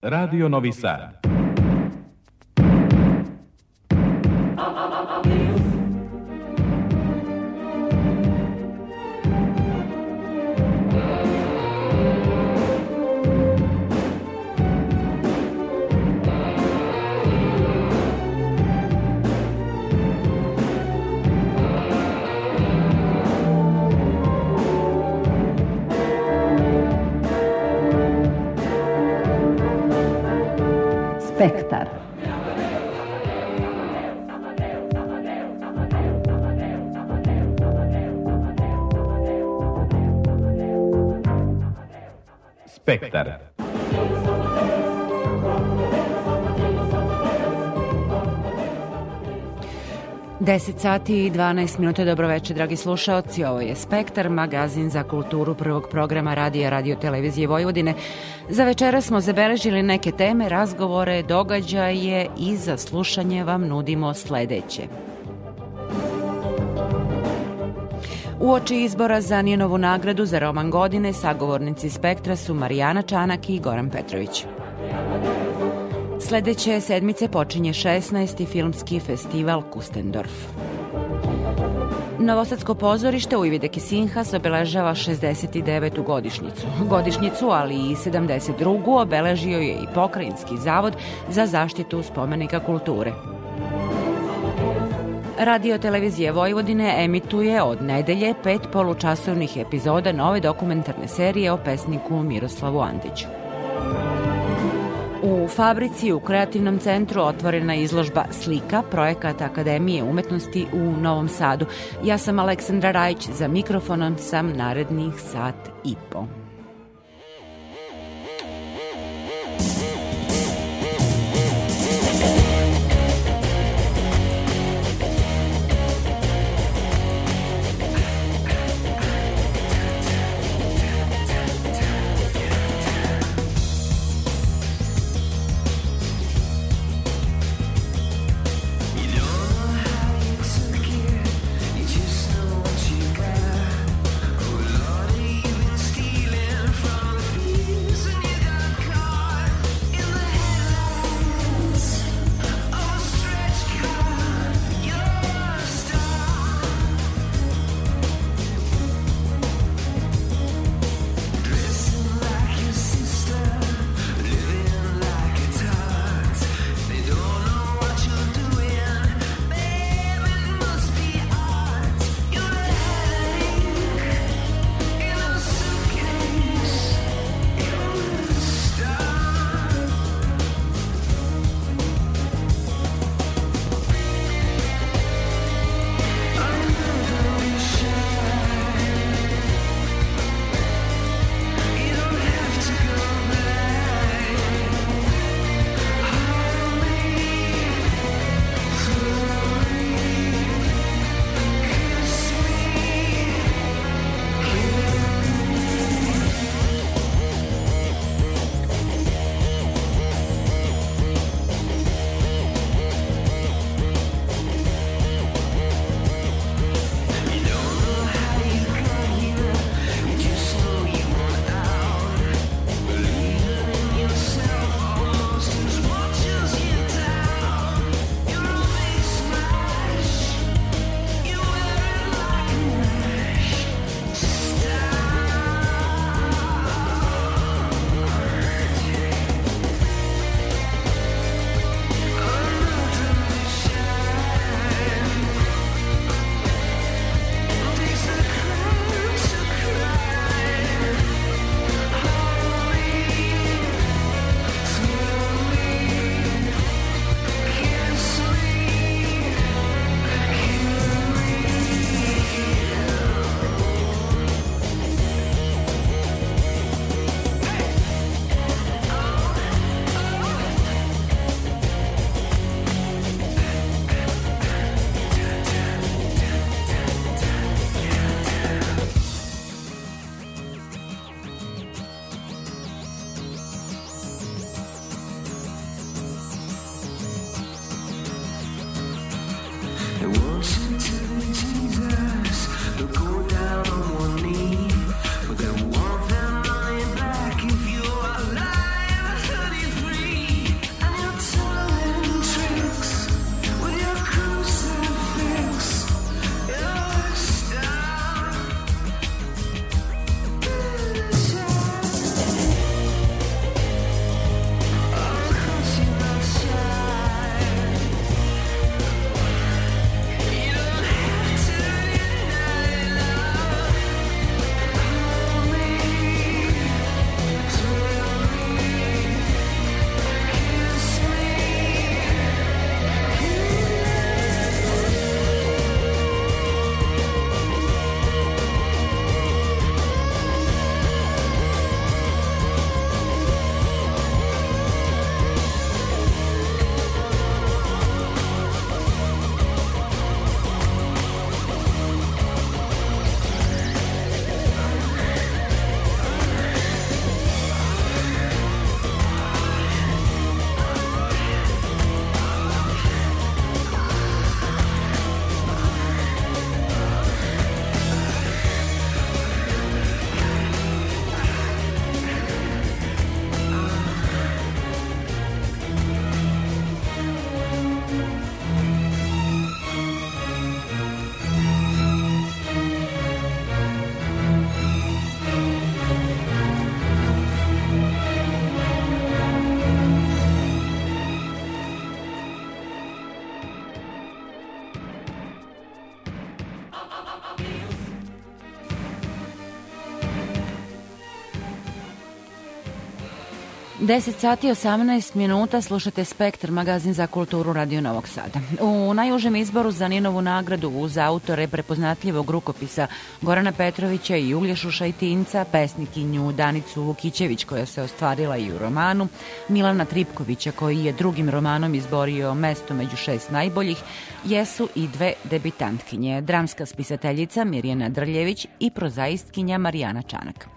Radio Novi Sad. Spektar. Spektar. 10 sati i 12 minuta, dobroveče, dragi slušaoci. Ovo je Spektar, magazin za kulturu prvog programa Radija Radio Televizije Vojvodine. Za večera smo zabeležili neke teme, razgovore, događaje i za slušanje vam nudimo sledeće. Uoči izbora za Nijenovu nagradu za roman godine, sagovornici Spektra su Marijana Čanak i Goran Petrović. Sledeće sedmice počinje 16. filmski festival Kustendorf. Novosadsko pozorište u Ivide Kisinhas obeležava 69. godišnjicu. Godišnjicu, ali i 72. obeležio je i Pokrajinski zavod za zaštitu spomenika kulture. Radio Televizije Vojvodine emituje od nedelje pet polučasovnih epizoda nove dokumentarne serije o pesniku Miroslavu Andiću. U fabrici u Kreativnom centru otvorena izložba Slika, projekat Akademije umetnosti u Novom Sadu. Ja sam Aleksandra Rajić, za mikrofonom sam narednih sat i po. 10 sati 18 minuta slušate Spektr, magazin za kulturu Radio Novog Sada. U najužem izboru za Ninovu nagradu uz autore prepoznatljivog rukopisa Gorana Petrovića i Uglješu Šajtinca, pesnikinju Danicu Vukićević koja se ostvarila i u romanu, Milana Tripkovića koji je drugim romanom izborio mesto među šest najboljih, jesu i dve debitantkinje, dramska spisateljica Mirjana Drljević i prozaistkinja Marijana Čanak.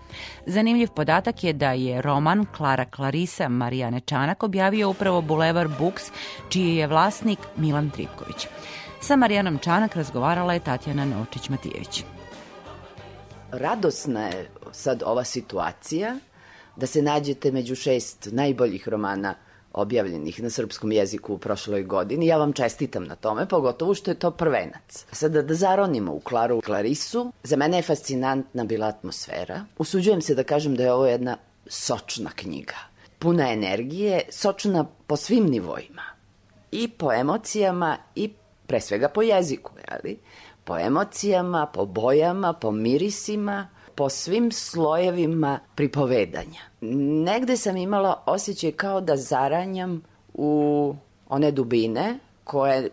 Zanimljiv podatak je da je roman Klara Clarisa Marijane Čanak objavio upravo Bulevar Books, čiji je vlasnik Milan Tripković. Sa Marijanom Čanak razgovarala je Tatjana Novčić-Matijević. Radosna je sad ova situacija da se nađete među šest najboljih romana objavljenih na srpskom jeziku u prošloj godini. Ja vam čestitam na tome, pogotovo što je to prvenac. Sada da zaronimo u Klaru Klarisu, za mene je fascinantna bila atmosfera. Usuđujem se da kažem da je ovo jedna sočna knjiga. Puna energije, sočna po svim nivoima. I po emocijama i pre svega po jeziku, jeli? Po emocijama, po bojama, po mirisima, po svim slojevima pripovedanja. Negde sam imala osjećaj kao da zaranjam u one dubine koje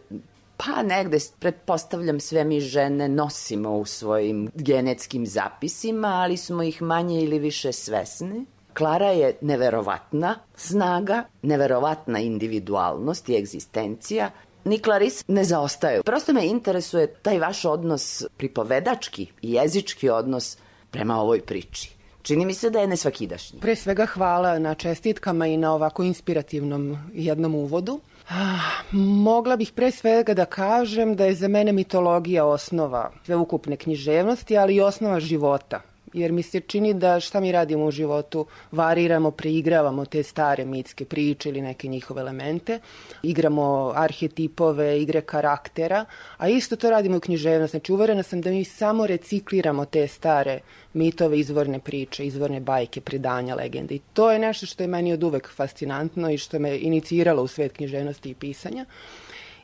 pa negde, pretpostavljam, sve mi žene nosimo u svojim genetskim zapisima, ali smo ih manje ili više svesni. Klara je neverovatna snaga, neverovatna individualnost i egzistencija ni Clarice ne zaostaju. Prosto me interesuje taj vaš odnos pripovedački i jezički odnos prema ovoj priči. Čini mi se da je nesvakidašnji. Pre svega hvala na čestitkama i na ovako inspirativnom jednom uvodu. Ah, mogla bih pre svega da kažem da je za mene mitologija osnova sveukupne književnosti, ali i osnova života jer mi se čini da šta mi radimo u životu, variramo, preigravamo te stare mitske priče ili neke njihove elemente, igramo arhetipove, igre karaktera, a isto to radimo u književnosti. Znači, uverena sam da mi samo recikliramo te stare mitove, izvorne priče, izvorne bajke, predanja, legende. I to je nešto što je meni od uvek fascinantno i što me iniciralo u svet književnosti i pisanja.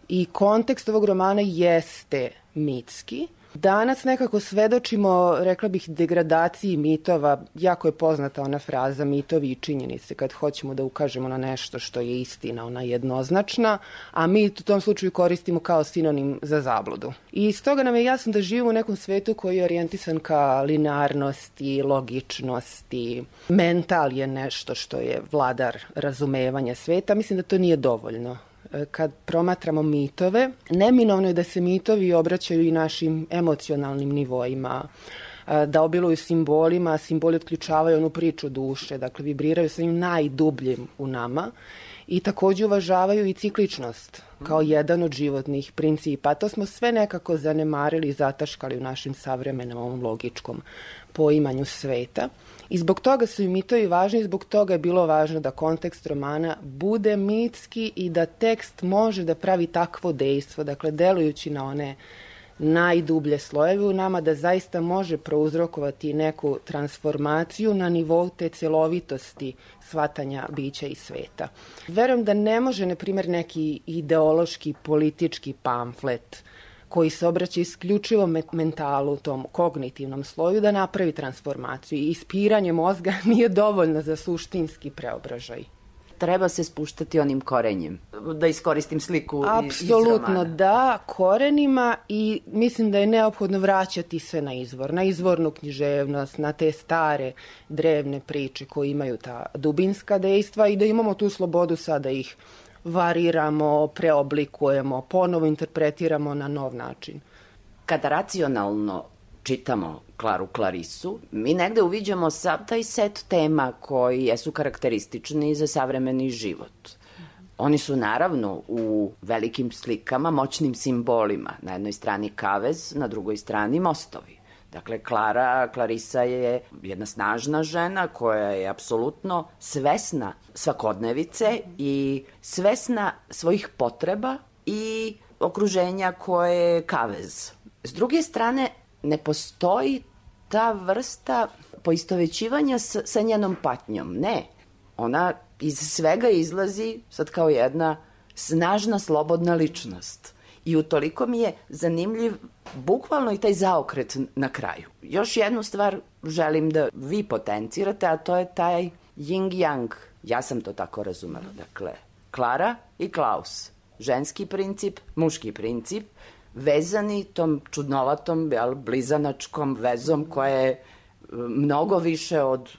I kontekst ovog romana jeste mitski, Danas nekako svedočimo, rekla bih, degradaciji mitova. Jako je poznata ona fraza mitovi i činjenice kad hoćemo da ukažemo na nešto što je istina, ona jednoznačna, a mi u tom slučaju koristimo kao sinonim za zabludu. I iz toga nam je jasno da živimo u nekom svetu koji je orijentisan ka linearnosti, logičnosti. Mental je nešto što je vladar razumevanja sveta. Mislim da to nije dovoljno kad promatramo mitove, neminovno je da se mitovi obraćaju i našim emocionalnim nivoima, da obiluju simbolima, simboli otključavaju onu priču duše, dakle vibriraju sa njim najdubljim u nama i takođe uvažavaju i cikličnost kao jedan od životnih principa. To smo sve nekako zanemarili i zataškali u našem savremenom ovom logičkom poimanju sveta. I zbog toga su i mitovi važni i zbog toga je bilo važno da kontekst romana bude mitski i da tekst može da pravi takvo dejstvo, dakle delujući na one najdublje slojeve u nama, da zaista može prouzrokovati neku transformaciju na nivou te celovitosti shvatanja bića i sveta. Verujem da ne može, na primjer, neki ideološki, politički pamflet koji se obraća isključivo mentalu, tom kognitivnom sloju, da napravi transformaciju. I ispiranje mozga nije dovoljno za suštinski preobražaj treba se spuštati onim korenjem. Da iskoristim sliku Apsolutno iz da, korenima i mislim da je neophodno vraćati se na izvor, na izvornu književnost, na te stare drevne priče koje imaju ta dubinska dejstva i da imamo tu slobodu sada da ih variramo, preoblikujemo, ponovo interpretiramo na nov način. Kada racionalno čitamo Klaru Klarisu, mi negde uviđamo sav taj set tema koji jesu karakteristični za savremeni život. Oni su naravno u velikim slikama, moćnim simbolima. Na jednoj strani kavez, na drugoj strani mostovi. Dakle, Klara, Klarisa je jedna snažna žena koja je apsolutno svesna svakodnevice i svesna svojih potreba i okruženja koje je kavez. S druge strane, ne postoji ta vrsta poistovećivanja sa, sa njenom patnjom. Ne. Ona iz svega izlazi sad kao jedna snažna, slobodna ličnost. I utoliko mi je zanimljiv bukvalno i taj zaokret na kraju. Još jednu stvar želim da vi potencirate, a to je taj yin-yang Ja sam to tako razumela. Dakle, Klara i Klaus. Ženski princip, muški princip, vezani tom čudnovatom, jel, blizanačkom vezom koja je e, mnogo više od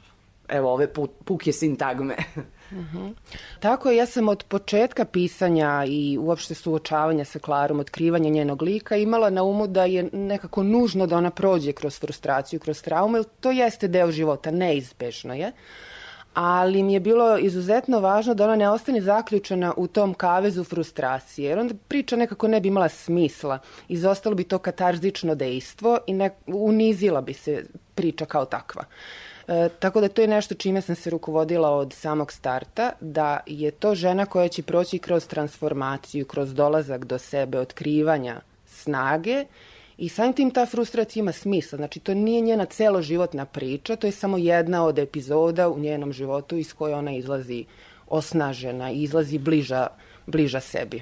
evo ove puke sintagme. Uh. -huh. Tako je, ja sam od početka pisanja i uopšte suočavanja sa Klarom, otkrivanja njenog lika, imala na umu da je nekako nužno da ona prođe kroz frustraciju, kroz traumu, jer to jeste deo života, neizbežno je. Ali mi je bilo izuzetno važno da ona ne ostane zaključena u tom kavezu frustracije, jer onda priča nekako ne bi imala smisla. Izostalo bi to katarzično dejstvo i ne, unizila bi se priča kao takva. E, tako da to je nešto čime sam se rukovodila od samog starta, da je to žena koja će proći kroz transformaciju, kroz dolazak do sebe, otkrivanja snage i samim tim ta frustracija ima smisla. Znači, to nije njena celoživotna priča, to je samo jedna od epizoda u njenom životu iz koje ona izlazi osnažena i izlazi bliža, bliža sebi.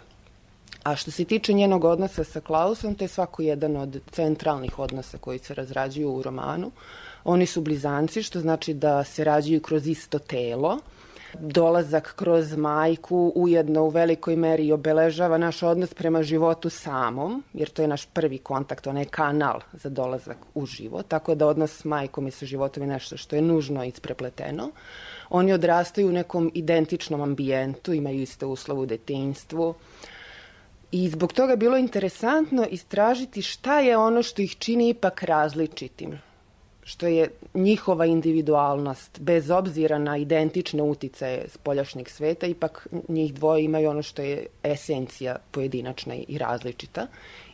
A što se tiče njenog odnosa sa Klausom, to je svako jedan od centralnih odnosa koji se razrađuju u romanu. Uh, Oni su blizanci, što znači da se rađaju kroz isto telo. Dolazak kroz majku ujedno u velikoj meri obeležava naš odnos prema životu samom, jer to je naš prvi kontakt, onaj kanal za dolazak u život, tako da odnos s majkom i sa životom je nešto što je nužno isprepleteno. Oni odrastaju u nekom identičnom ambijentu, imaju iste uslove u detinjstvu, I zbog toga je bilo interesantno istražiti šta je ono što ih čini ipak različitim što je njihova individualnost, bez obzira na identične uticaje spoljašnjeg sveta, ipak njih dvoje imaju ono što je esencija pojedinačna i različita.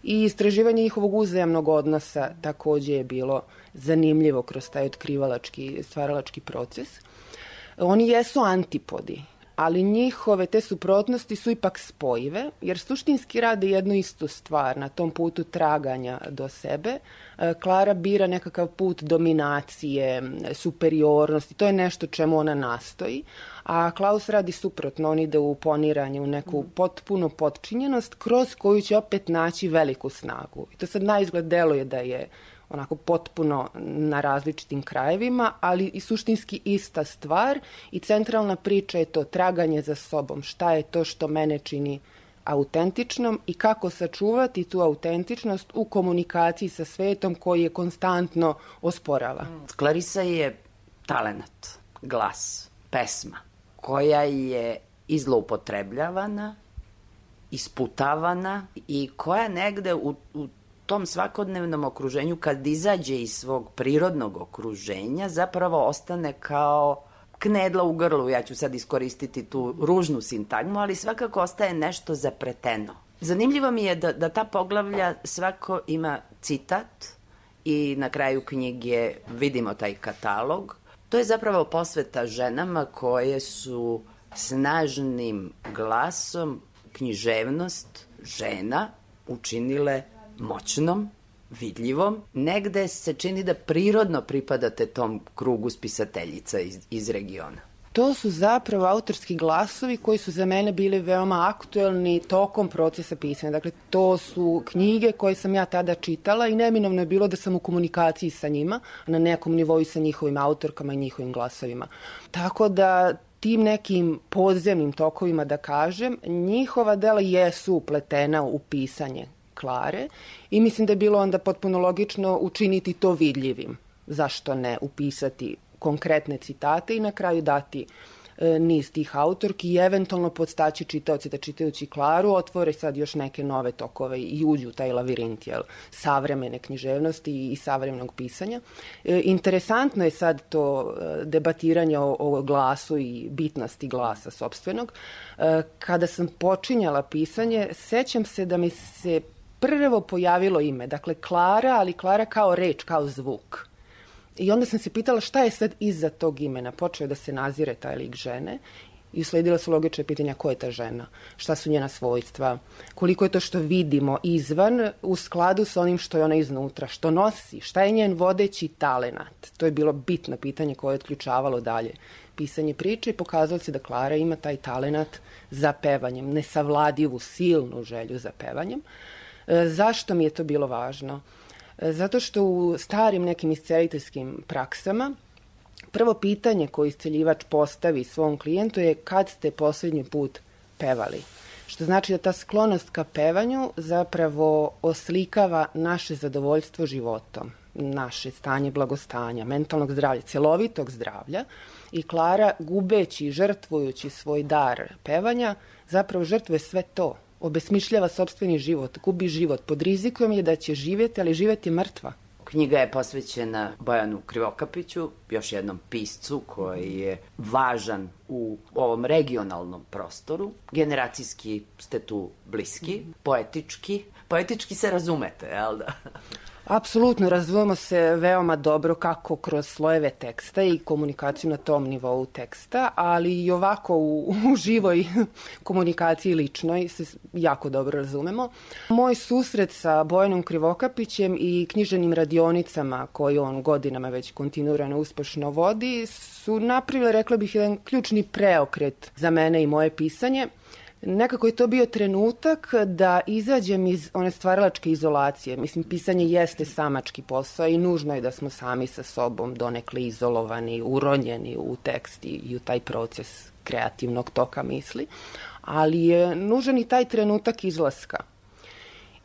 I istraživanje njihovog uzajamnog odnosa takođe je bilo zanimljivo kroz taj otkrivalački, stvaralački proces. Oni jesu antipodi, ali njihove te suprotnosti su ipak spojive, jer suštinski rade jednu istu stvar na tom putu traganja do sebe. E, Klara bira nekakav put dominacije, superiornosti, to je nešto čemu ona nastoji, a Klaus radi suprotno, on ide u poniranje, u neku potpuno potčinjenost, kroz koju će opet naći veliku snagu. I to sad na izgled deluje da je onako potpuno na različitim krajevima, ali i suštinski ista stvar i centralna priča je to traganje za sobom. Šta je to što mene čini autentičnom i kako sačuvati tu autentičnost u komunikaciji sa svetom koji je konstantno osporava. Clarisa je talenat, glas, pesma koja je izloupotrebljavana, isputavana i koja negde u, u tom svakodnevnom okruženju, kad izađe iz svog prirodnog okruženja, zapravo ostane kao knedla u grlu, ja ću sad iskoristiti tu ružnu sintagmu, ali svakako ostaje nešto zapreteno. Zanimljivo mi je da, da ta poglavlja svako ima citat i na kraju knjige vidimo taj katalog. To je zapravo posveta ženama koje su snažnim glasom književnost žena učinile moćnom, vidljivom, negde se čini da prirodno pripadate tom krugu spisateljica iz, iz regiona. To su zapravo autorski glasovi koji su za mene bili veoma aktuelni tokom procesa pisanja. Dakle, to su knjige koje sam ja tada čitala i neminovno je bilo da sam u komunikaciji sa njima, na nekom nivou sa njihovim autorkama i njihovim glasovima. Tako da tim nekim podzemnim tokovima, da kažem, njihova dela jesu upletena u pisanje Klare i mislim da je bilo onda potpuno logično učiniti to vidljivim. Zašto ne upisati konkretne citate i na kraju dati e, niz tih autorki i eventualno podstaći čitaoci da čitajući Klaru otvore sad još neke nove tokove i uđu u taj lavirint jel, savremene književnosti i savremenog pisanja. E, interesantno je sad to e, debatiranje o, o glasu i bitnosti glasa sobstvenog. E, kada sam počinjala pisanje, sećam se da mi se prvo pojavilo ime, dakle Klara, ali Klara kao reč, kao zvuk. I onda sam se pitala šta je sad iza tog imena. Počeo da se nazire taj lik žene i usledila su logične pitanja ko je ta žena, šta su njena svojstva, koliko je to što vidimo izvan u skladu sa onim što je ona iznutra, što nosi, šta je njen vodeći talenat. To je bilo bitno pitanje koje je otključavalo dalje pisanje priče i pokazalo se da Klara ima taj talenat za pevanjem, nesavladivu, silnu želju za pevanjem. E, zašto mi je to bilo važno? E, zato što u starim nekim isceliteljskim praksama Prvo pitanje koje isceljivač postavi svom klijentu je kad ste poslednji put pevali. Što znači da ta sklonost ka pevanju zapravo oslikava naše zadovoljstvo životom, naše stanje blagostanja, mentalnog zdravlja, celovitog zdravlja i Klara gubeći i žrtvujući svoj dar pevanja zapravo žrtvuje sve to. Obesmišljava sobstveni život, gubi život, pod rizikom je da će živjeti, ali živjeti mrtva. Knjiga je posvećena Bojanu Krivokapiću, još jednom piscu koji je važan u ovom regionalnom prostoru. Generacijski ste tu bliski, poetički. Poetički se razumete, jel da? Apsolutno, razumemo se veoma dobro kako kroz slojeve teksta i komunikaciju na tom nivou teksta, ali i ovako u, u živoj komunikaciji ličnoj se jako dobro razumemo. Moj susret sa Bojanom Krivokapićem i knjiženim radionicama koje on godinama već kontinuirano uspešno vodi su napravile, rekla bih, jedan ključni preokret za mene i moje pisanje – Nekako je to bio trenutak da izađem iz one stvaralačke izolacije. Mislim, pisanje jeste samački posao i nužno je da smo sami sa sobom donekle izolovani, uronjeni u tekst i u taj proces kreativnog toka misli. Ali je nužan i taj trenutak izlaska.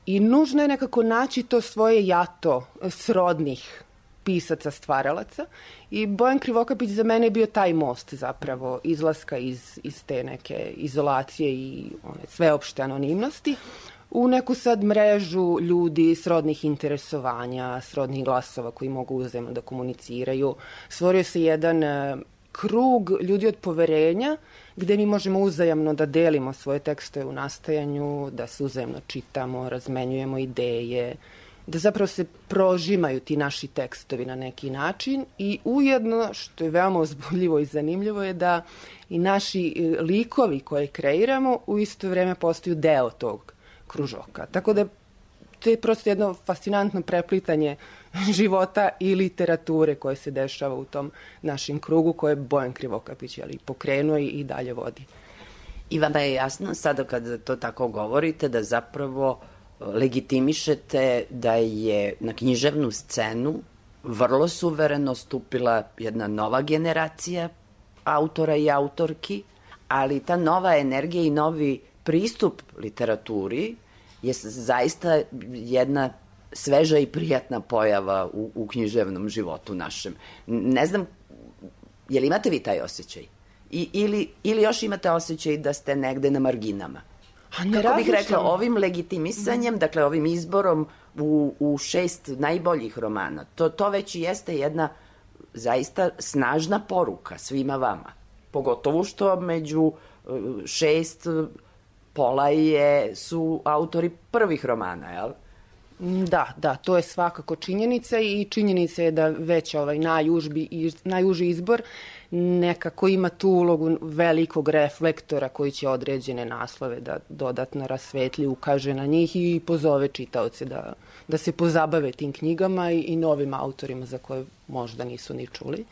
I nužno je nekako naći to svoje jato srodnih pisaca, stvaralaca i Bojan Krivokapić za mene je bio taj most zapravo izlaska iz, iz te neke izolacije i one sveopšte anonimnosti u neku sad mrežu ljudi srodnih interesovanja, srodnih glasova koji mogu uzemno da komuniciraju. Stvorio se jedan e, krug ljudi od poverenja gde mi možemo uzajamno da delimo svoje tekstove u nastajanju, da se uzajamno čitamo, razmenjujemo ideje, da zapravo se prožimaju ti naši tekstovi na neki način i ujedno, što je veoma uzbudljivo i zanimljivo, je da i naši e, likovi koje kreiramo u isto vreme postaju deo tog kružoka. Tako da to je prosto jedno fascinantno preplitanje života i literature koje se dešava u tom našem krugu koje Bojan Krivokapić ali, pokrenuo i dalje vodi. I vama je jasno sada kada to tako govorite da zapravo uh, legitimišete da je na književnu scenu vrlo suvereno stupila jedna nova generacija autora i autorki, ali ta nova energija i novi pristup literaturi je zaista jedna sveža i prijatna pojava u, u književnom životu našem. Ne znam, je li imate vi taj osjećaj? I, ili, ili još imate osjećaj da ste negde na marginama? Kako bih rekla, ovim legitimisanjem, dakle ovim izborom u, u šest najboljih romana, to, to već jeste jedna zaista snažna poruka svima vama. Pogotovo što među e, šest pola je, su autori prvih romana, jel? Da, da, to je svakako činjenica i činjenica je da već ovaj najužbi, najuži izbor nekako ima tu ulogu velikog reflektora koji će određene naslove da dodatno rasvetli, ukaže na njih i pozove čitaoce da, da se pozabave tim knjigama i, i novim autorima za koje možda nisu ni čuli.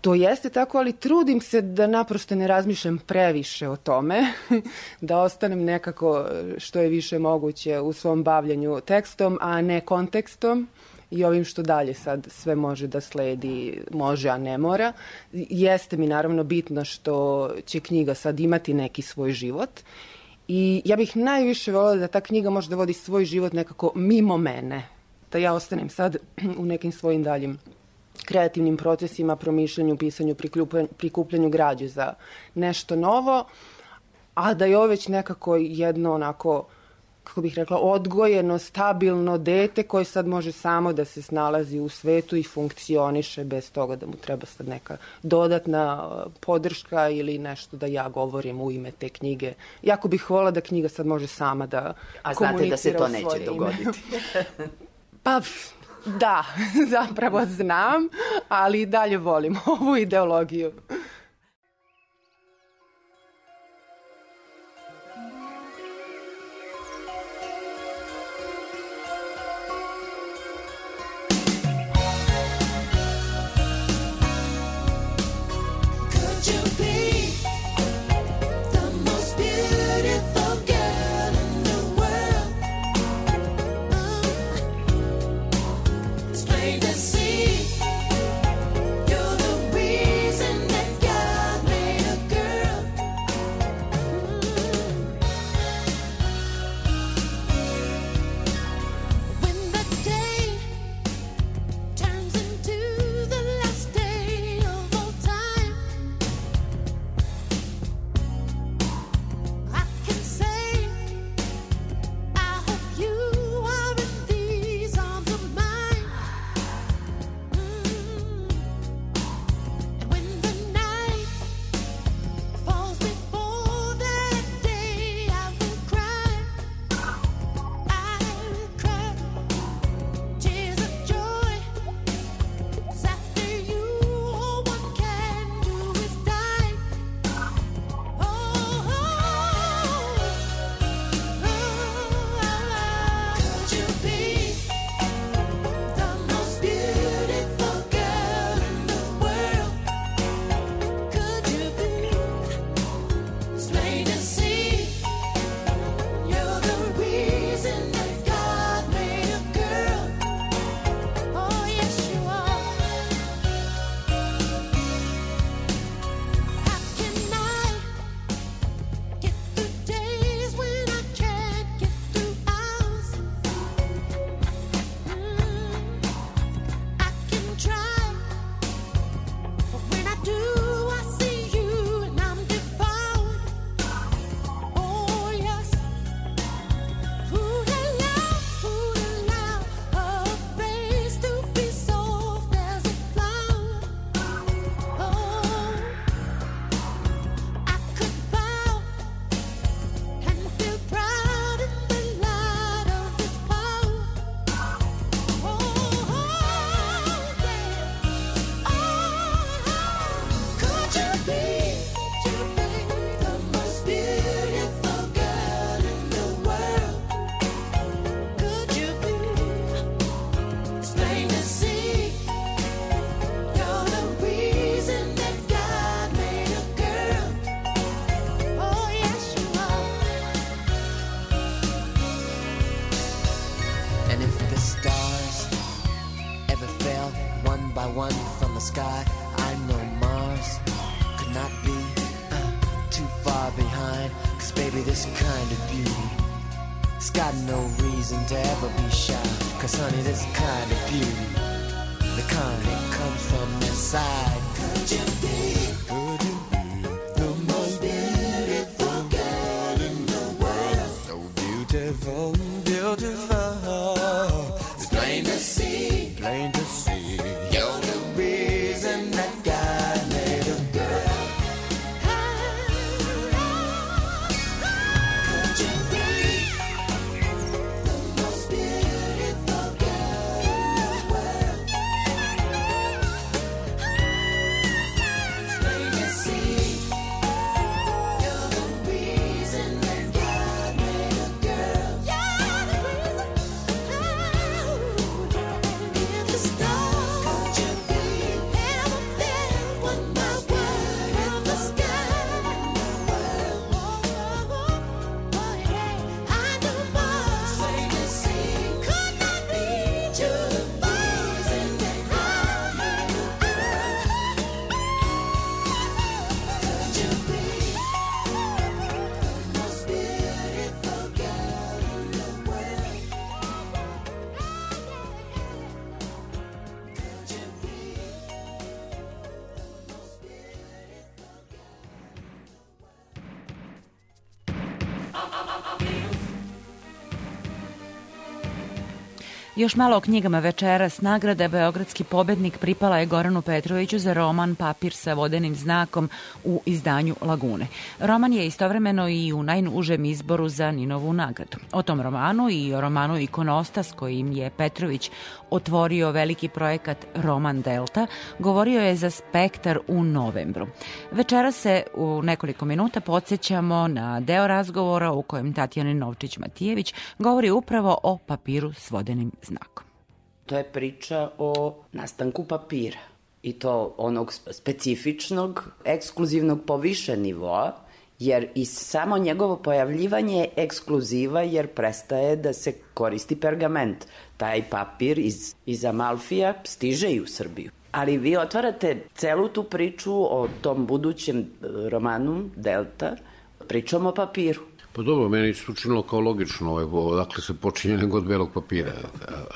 To jeste tako, ali trudim se da naprosto ne razmišljam previše o tome, da ostanem nekako što je više moguće u svom bavljanju tekstom, a ne kontekstom i ovim što dalje sad sve može da sledi, može, a ne mora. Jeste mi naravno bitno što će knjiga sad imati neki svoj život i ja bih najviše volila da ta knjiga može da vodi svoj život nekako mimo mene, da ja ostanem sad u nekim svojim daljim kreativnim procesima, promišljanju, pisanju, prikupljanju, građe za nešto novo, a da je ovo već nekako jedno onako kako bih rekla, odgojeno, stabilno dete koje sad može samo da se snalazi u svetu i funkcioniše bez toga da mu treba sad neka dodatna uh, podrška ili nešto da ja govorim u ime te knjige. Jako bih volila da knjiga sad može sama da A znate da se to neće dogoditi? pa, da, zapravo znam, ali dalje volim ovu ideologiju. Još malo o knjigama večeras. Nagrada Beogradski pobednik pripala je Goranu Petroviću za roman Papir sa vodenim znakom u izdanju Lagune. Roman je istovremeno i u najnužem izboru za Ninovu nagradu. O tom romanu i o romanu Ikonosta s kojim je Petrović otvorio veliki projekat Roman Delta, govorio je za Spektar u novembru. Večera se u nekoliko minuta podsjećamo na deo razgovora u kojem Tatjana Novčić-Matijević govori upravo o papiru s vodenim znakom. To je priča o nastanku papira i to onog specifičnog, ekskluzivnog po više nivoa, jer i samo njegovo pojavljivanje je ekskluziva jer prestaje da se koristi pergament. Taj papir iz, iz Amalfija stiže i u Srbiju. Ali vi otvarate celu tu priču o tom budućem e, romanu Delta, pričom o papiru. Pa dobro, meni se učinilo kao logično, ovaj, odakle se počinje nego od belog papira.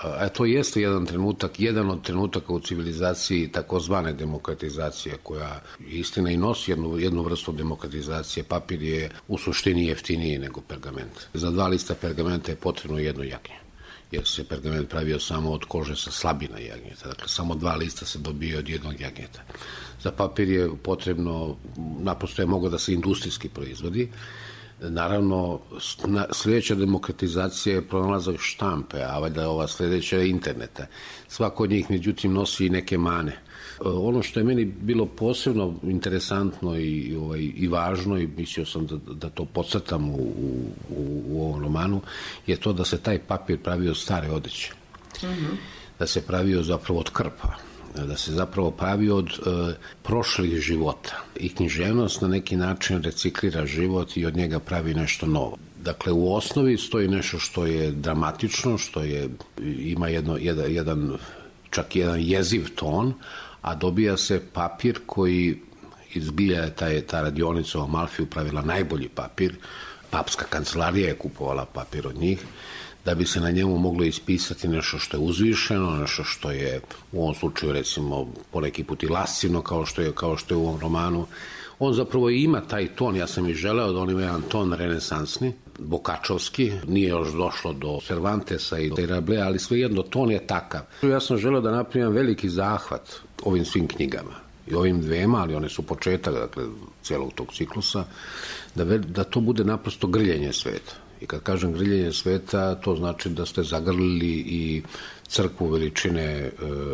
A, a to jeste jedan trenutak, jedan od trenutaka u civilizaciji takozvane demokratizacije, koja istina i nosi jednu, jednu vrstu demokratizacije. Papir je u suštini jeftiniji nego pergament. Za dva lista pergamenta je potrebno jedno jagnje jer se pergament pravio samo od kože sa slabina jagnjeta. Dakle, samo dva lista se dobije od jednog jagnjeta. Za papir je potrebno, naprosto je mogo da se industrijski proizvodi, Naravno, na, sledeća demokratizacija je pronalazak štampe, a valjda ova sledeća je interneta. Svako od njih, međutim, nosi i neke mane. Ono što je meni bilo posebno interesantno i, ovaj, i važno i mislio sam da, da to podcrtam u, u, u ovom romanu, je to da se taj papir pravi od stare odeće. Mm -hmm. Da se pravio zapravo od krpa da se zapravo pravi od e, prošlih života i književnost na neki način reciklira život i od njega pravi nešto novo. Dakle, u osnovi stoji nešto što je dramatično, što je, ima jedno, jedan, jedan, čak jedan jeziv ton, a dobija se papir koji izbilja je ta, ta radionica u Amalfiju pravila najbolji papir, papska kancelarija je kupovala papir od njih, da bi se na njemu moglo ispisati nešto što je uzvišeno, nešto što je u ovom slučaju recimo poneki put i lascivno kao što je, kao što je u ovom romanu. On zapravo ima taj ton, ja sam i želeo da on ima jedan ton renesansni, bokačovski, nije još došlo do Cervantesa i do Rable, ali svejedno ton je takav. Ja sam želeo da napravim veliki zahvat ovim svim knjigama i ovim dvema, ali one su početak dakle, celog tog ciklusa, da, da to bude naprosto grljenje sveta. I kad kažem grljenje sveta, to znači da ste zagrlili i crkvu veličine e,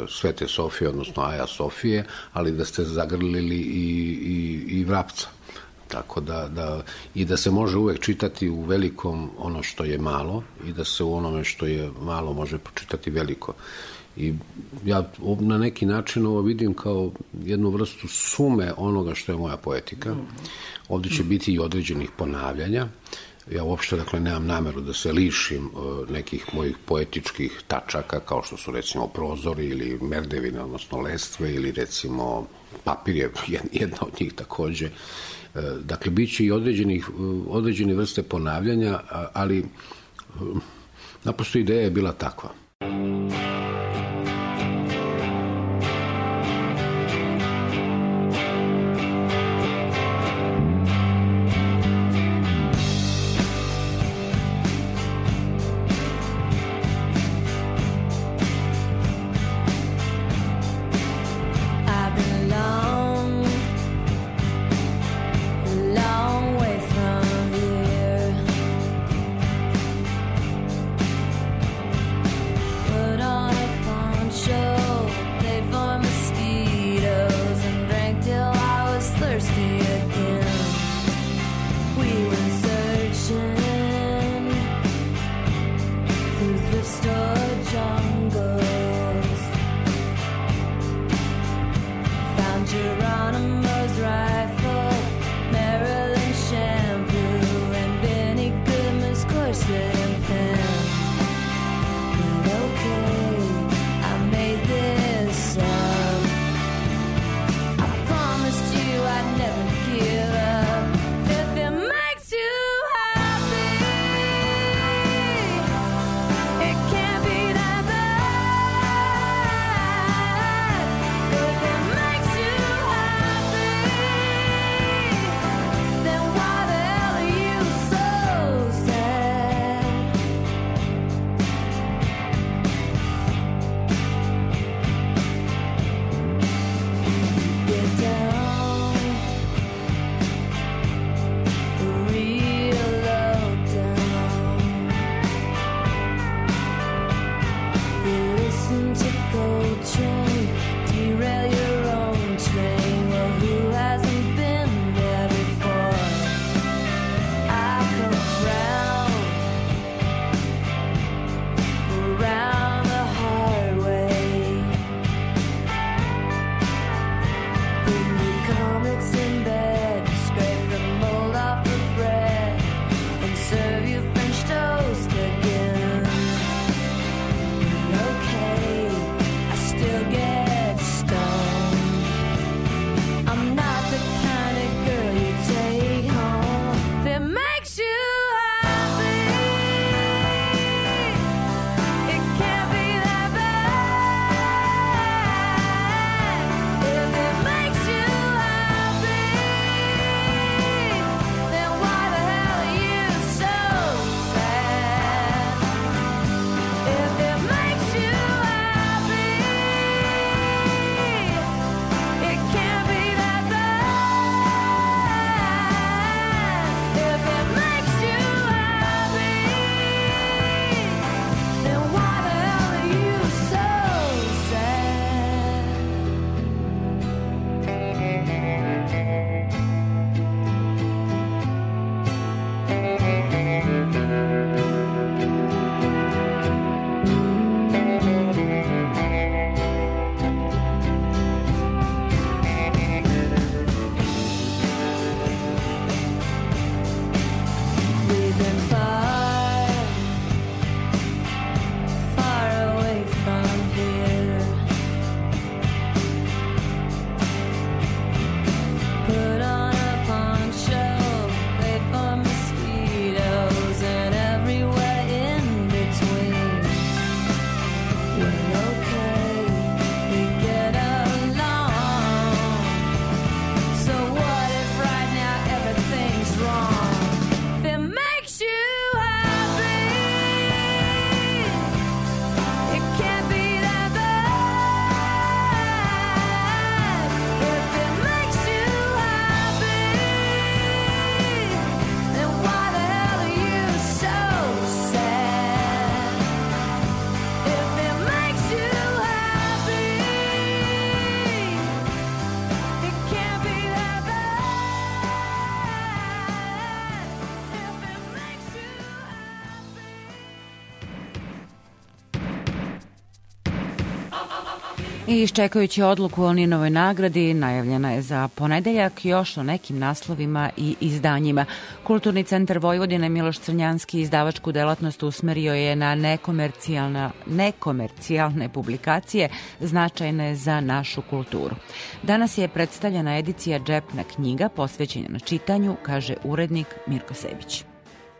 Svete Sofije, odnosno Aja Sofije, ali da ste zagrlili i, i, i vrapca. Tako da, da, i da se može uvek čitati u velikom ono što je malo i da se u onome što je malo može pročitati veliko. I ja na neki način ovo vidim kao jednu vrstu sume onoga što je moja poetika. Ovde će biti i određenih ponavljanja, Ja uopšte, dakle, nemam nameru da se lišim uh, nekih mojih poetičkih tačaka, kao što su, recimo, prozori ili merdevine, odnosno lestve, ili, recimo, papir je jedna od njih takođe. Uh, dakle, bit će i određenih, uh, određene vrste ponavljanja, ali naprosto ideja je bila takva. I iščekujući odluku o Ninovoj nagradi, najavljena je za ponedeljak još o nekim naslovima i izdanjima. Kulturni centar Vojvodine Miloš Crnjanski izdavačku delatnost usmerio je na nekomercijalna, nekomercijalne publikacije značajne za našu kulturu. Danas je predstavljena edicija Džepna knjiga posvećena čitanju, kaže urednik Mirko Sebić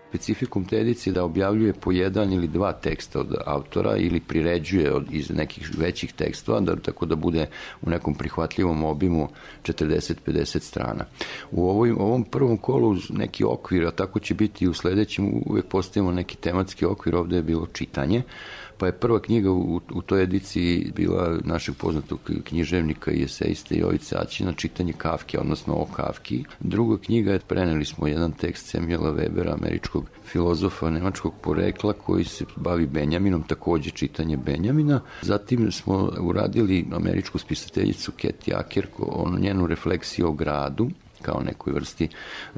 specifikum te edicije da objavljuje po jedan ili dva teksta od autora ili priređuje od, iz nekih većih tekstova, da, tako da bude u nekom prihvatljivom obimu 40-50 strana. U ovoj, ovom prvom kolu neki okvir, a tako će biti i u sledećem, uvek postavimo neki tematski okvir, ovde je bilo čitanje, pa je prva knjiga u, u toj ediciji bila našeg poznatog književnika i eseista Jovice Aćina, čitanje Kafke, odnosno o Kafki. Druga knjiga je, preneli smo jedan tekst Samuela Webera, američkog filozofa nemačkog porekla koji se bavi Benjaminom, takođe čitanje Benjamina. Zatim smo uradili američku spisateljicu Ket Jaker, on njenu refleksiju o gradu, kao nekoj vrsti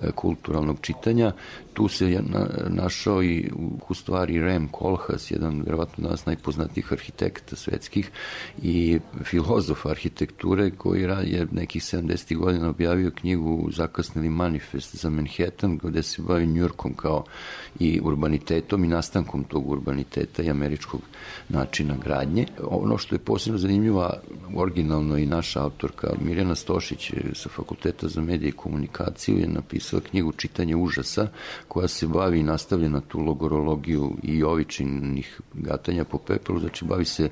e, kulturalnog čitanja. Tu se je našao i u stvari Rem Koolhaas, jedan verovatno danas najpoznatijih arhitekta svetskih i filozof arhitekture koji je nekih 70. godina objavio knjigu Zakasnili manifest za Manhattan gde se bavi Njurkom kao i urbanitetom i nastankom tog urbaniteta i američkog načina gradnje. Ono što je posebno zanimljivo, originalno i naša autorka Mirjana Stošić sa Fakulteta za medije i komunikaciju je napisala knjigu Čitanje užasa koja se bavi i nastavlja na tu logorologiju i ovičinih gatanja po pepelu, znači bavi se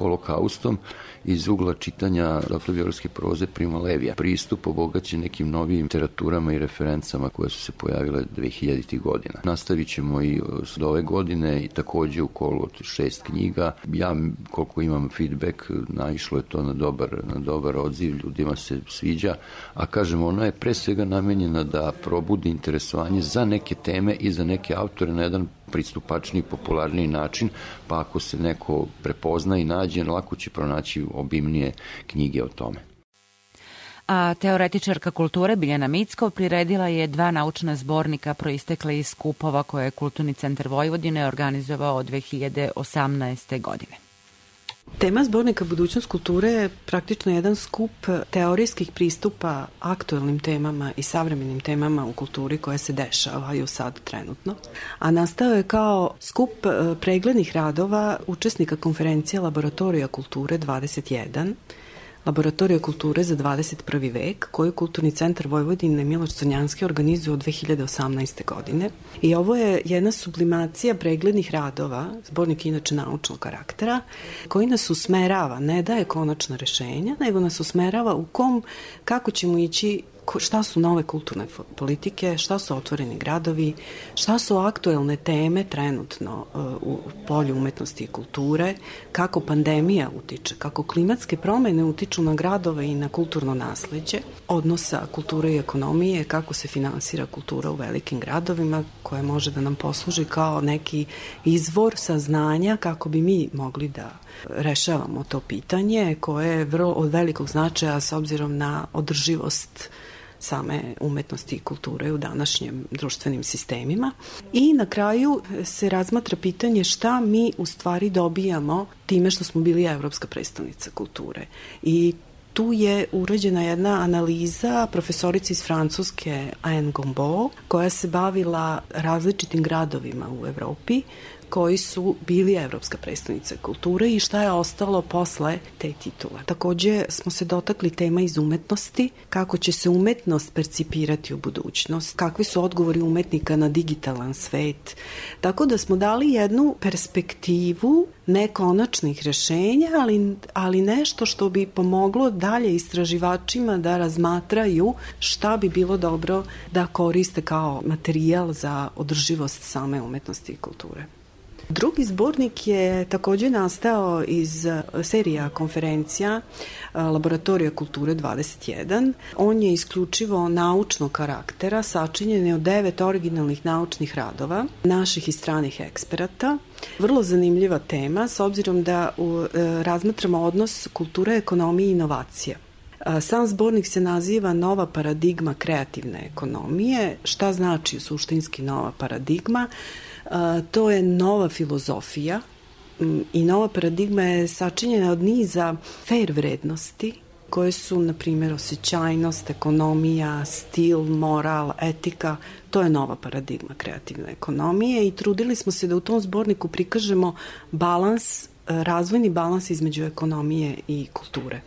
holokaustom iz ugla čitanja dakle, biografske proze Prima Levija. Pristup obogaće nekim novim literaturama i referencama koje su se pojavile 2000. godina. Nastavit ćemo i od ove godine i takođe u kolu od šest knjiga. Ja, koliko imam feedback, naišlo je to na dobar, na dobar odziv, ljudima se sviđa, a kažem, ona je pre svega namenjena da probudi interesovanje za neke teme i za neke autore na jedan pristupačniji, popularniji način, pa ako se neko prepozna i nađe, lako će pronaći obimnije knjige o tome a teoretičarka kulture Biljana Micko priredila je dva naučna zbornika proistekle iz skupova koje je Kulturni centar Vojvodine organizovao od 2018. godine. Tema zbornika Budućnost kulture je praktično jedan skup teorijskih pristupa aktuelnim temama i savremenim temama u kulturi koje se dešavaju sad trenutno. A nastao je kao skup e, preglednih radova učesnika konferencije Laboratorija kulture 21 Laboratorija kulture za 21. vek, koju Kulturni centar Vojvodine Miloš Crnjanski organizuje od 2018. godine. I ovo je jedna sublimacija preglednih radova, zbornik inače naučnog karaktera, koji nas usmerava, ne daje konačna rešenja, nego nas usmerava u kom, kako ćemo ići šta su nove kulturne politike, šta su otvoreni gradovi, šta su aktuelne teme trenutno uh, u polju umetnosti i kulture, kako pandemija utiče, kako klimatske promene utiču na gradove i na kulturno nasleđe, odnosa kulture i ekonomije, kako se finansira kultura u velikim gradovima, koje može da nam posluži kao neki izvor saznanja kako bi mi mogli da rešavamo to pitanje koje je vrlo od velikog značaja s obzirom na održivost same umetnosti i kulture u današnjem društvenim sistemima. I na kraju se razmatra pitanje šta mi u stvari dobijamo time što smo bili Evropska predstavnica kulture. I tu je urađena jedna analiza profesorice iz Francuske Anne Gombeau koja se bavila različitim gradovima u Evropi koji su bili Evropska predstavnica kulture i šta je ostalo posle te titule. Takođe smo se dotakli tema iz umetnosti, kako će se umetnost percipirati u budućnost, kakvi su odgovori umetnika na digitalan svet. Tako da smo dali jednu perspektivu nekonačnih rešenja, ali, ali nešto što bi pomoglo dalje istraživačima da razmatraju šta bi bilo dobro da koriste kao materijal za održivost same umetnosti i kulture. Drugi zbornik je takođe nastao iz e, serija konferencija e, Laboratorija kulture 21. On je isključivo naučnog karaktera, sačinjen je od devet originalnih naučnih radova naših i stranih eksperata. Vrlo zanimljiva tema s obzirom da e, razmatramo odnos kulture, ekonomije i inovacija. Sam zbornik se naziva Nova paradigma kreativne ekonomije. Šta znači suštinski nova paradigma? To je nova filozofija i nova paradigma je sačinjena od niza fair vrednosti koje su, na primjer, osjećajnost, ekonomija, stil, moral, etika, to je nova paradigma kreativne ekonomije i trudili smo se da u tom zborniku prikažemo balans, razvojni balans između ekonomije i kulture.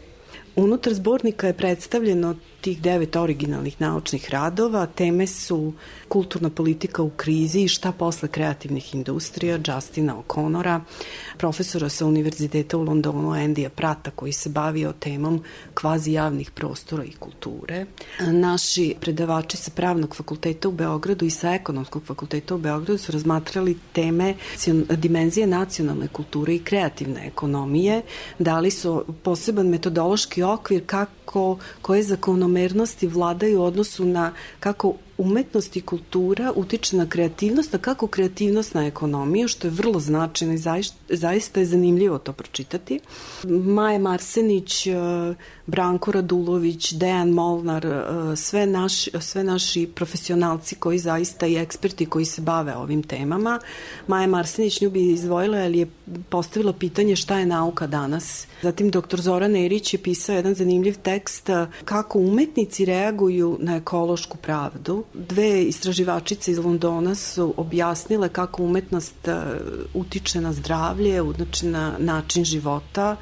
Unutar zbornika je predstavljeno tih devet originalnih naučnih radova. Teme su kulturna politika u krizi i šta posle kreativnih industrija Justina O'Connora, profesora sa Univerziteta u Londonu Andija Prata koji se bavio temom kvazi javnih prostora i kulture. Naši predavači sa Pravnog fakulteta u Beogradu i sa Ekonomskog fakulteta u Beogradu su razmatrali teme dimenzije nacionalne kulture i kreativne ekonomije, dali su poseban metodološki okvir kako, koje zakonomernosti vladaju u odnosu na kako umetnost i kultura utiče na kreativnost, a kako kreativnost na ekonomiju, što je vrlo značajno i zaista, je zanimljivo to pročitati. Maja Marsenić, e, Branko Radulović, Dejan Molnar, e, sve, naši, sve naši profesionalci koji zaista i eksperti koji se bave ovim temama. Maja Marsenić nju bi izvojila, ali je postavila pitanje šta je nauka danas. Zatim dr. Zoran Erić je pisao jedan zanimljiv tekst e, kako umetnici reaguju na ekološku pravdu Dve istraživačice iz Londona su objasnile kako umetnost e, utiče na zdravlje, znači na način života,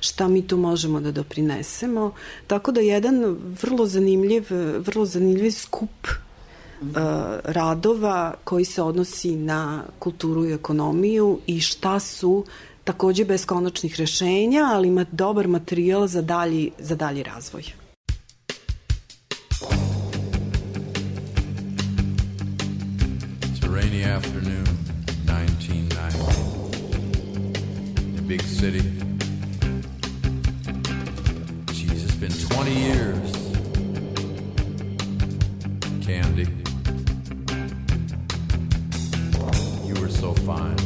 šta mi tu možemo da doprinesemo. Tako da jedan vrlo zanimljiv, vrlo zanimljiv skup uh, radova koji se odnosi na kulturu i ekonomiju i šta su takođe beskonačnih rešenja, ali ima dobar materijal za dalji, za dalji razvoj. Rainy afternoon, 1990. Big city. Jeez, it's been 20 years. Candy. You were so fine.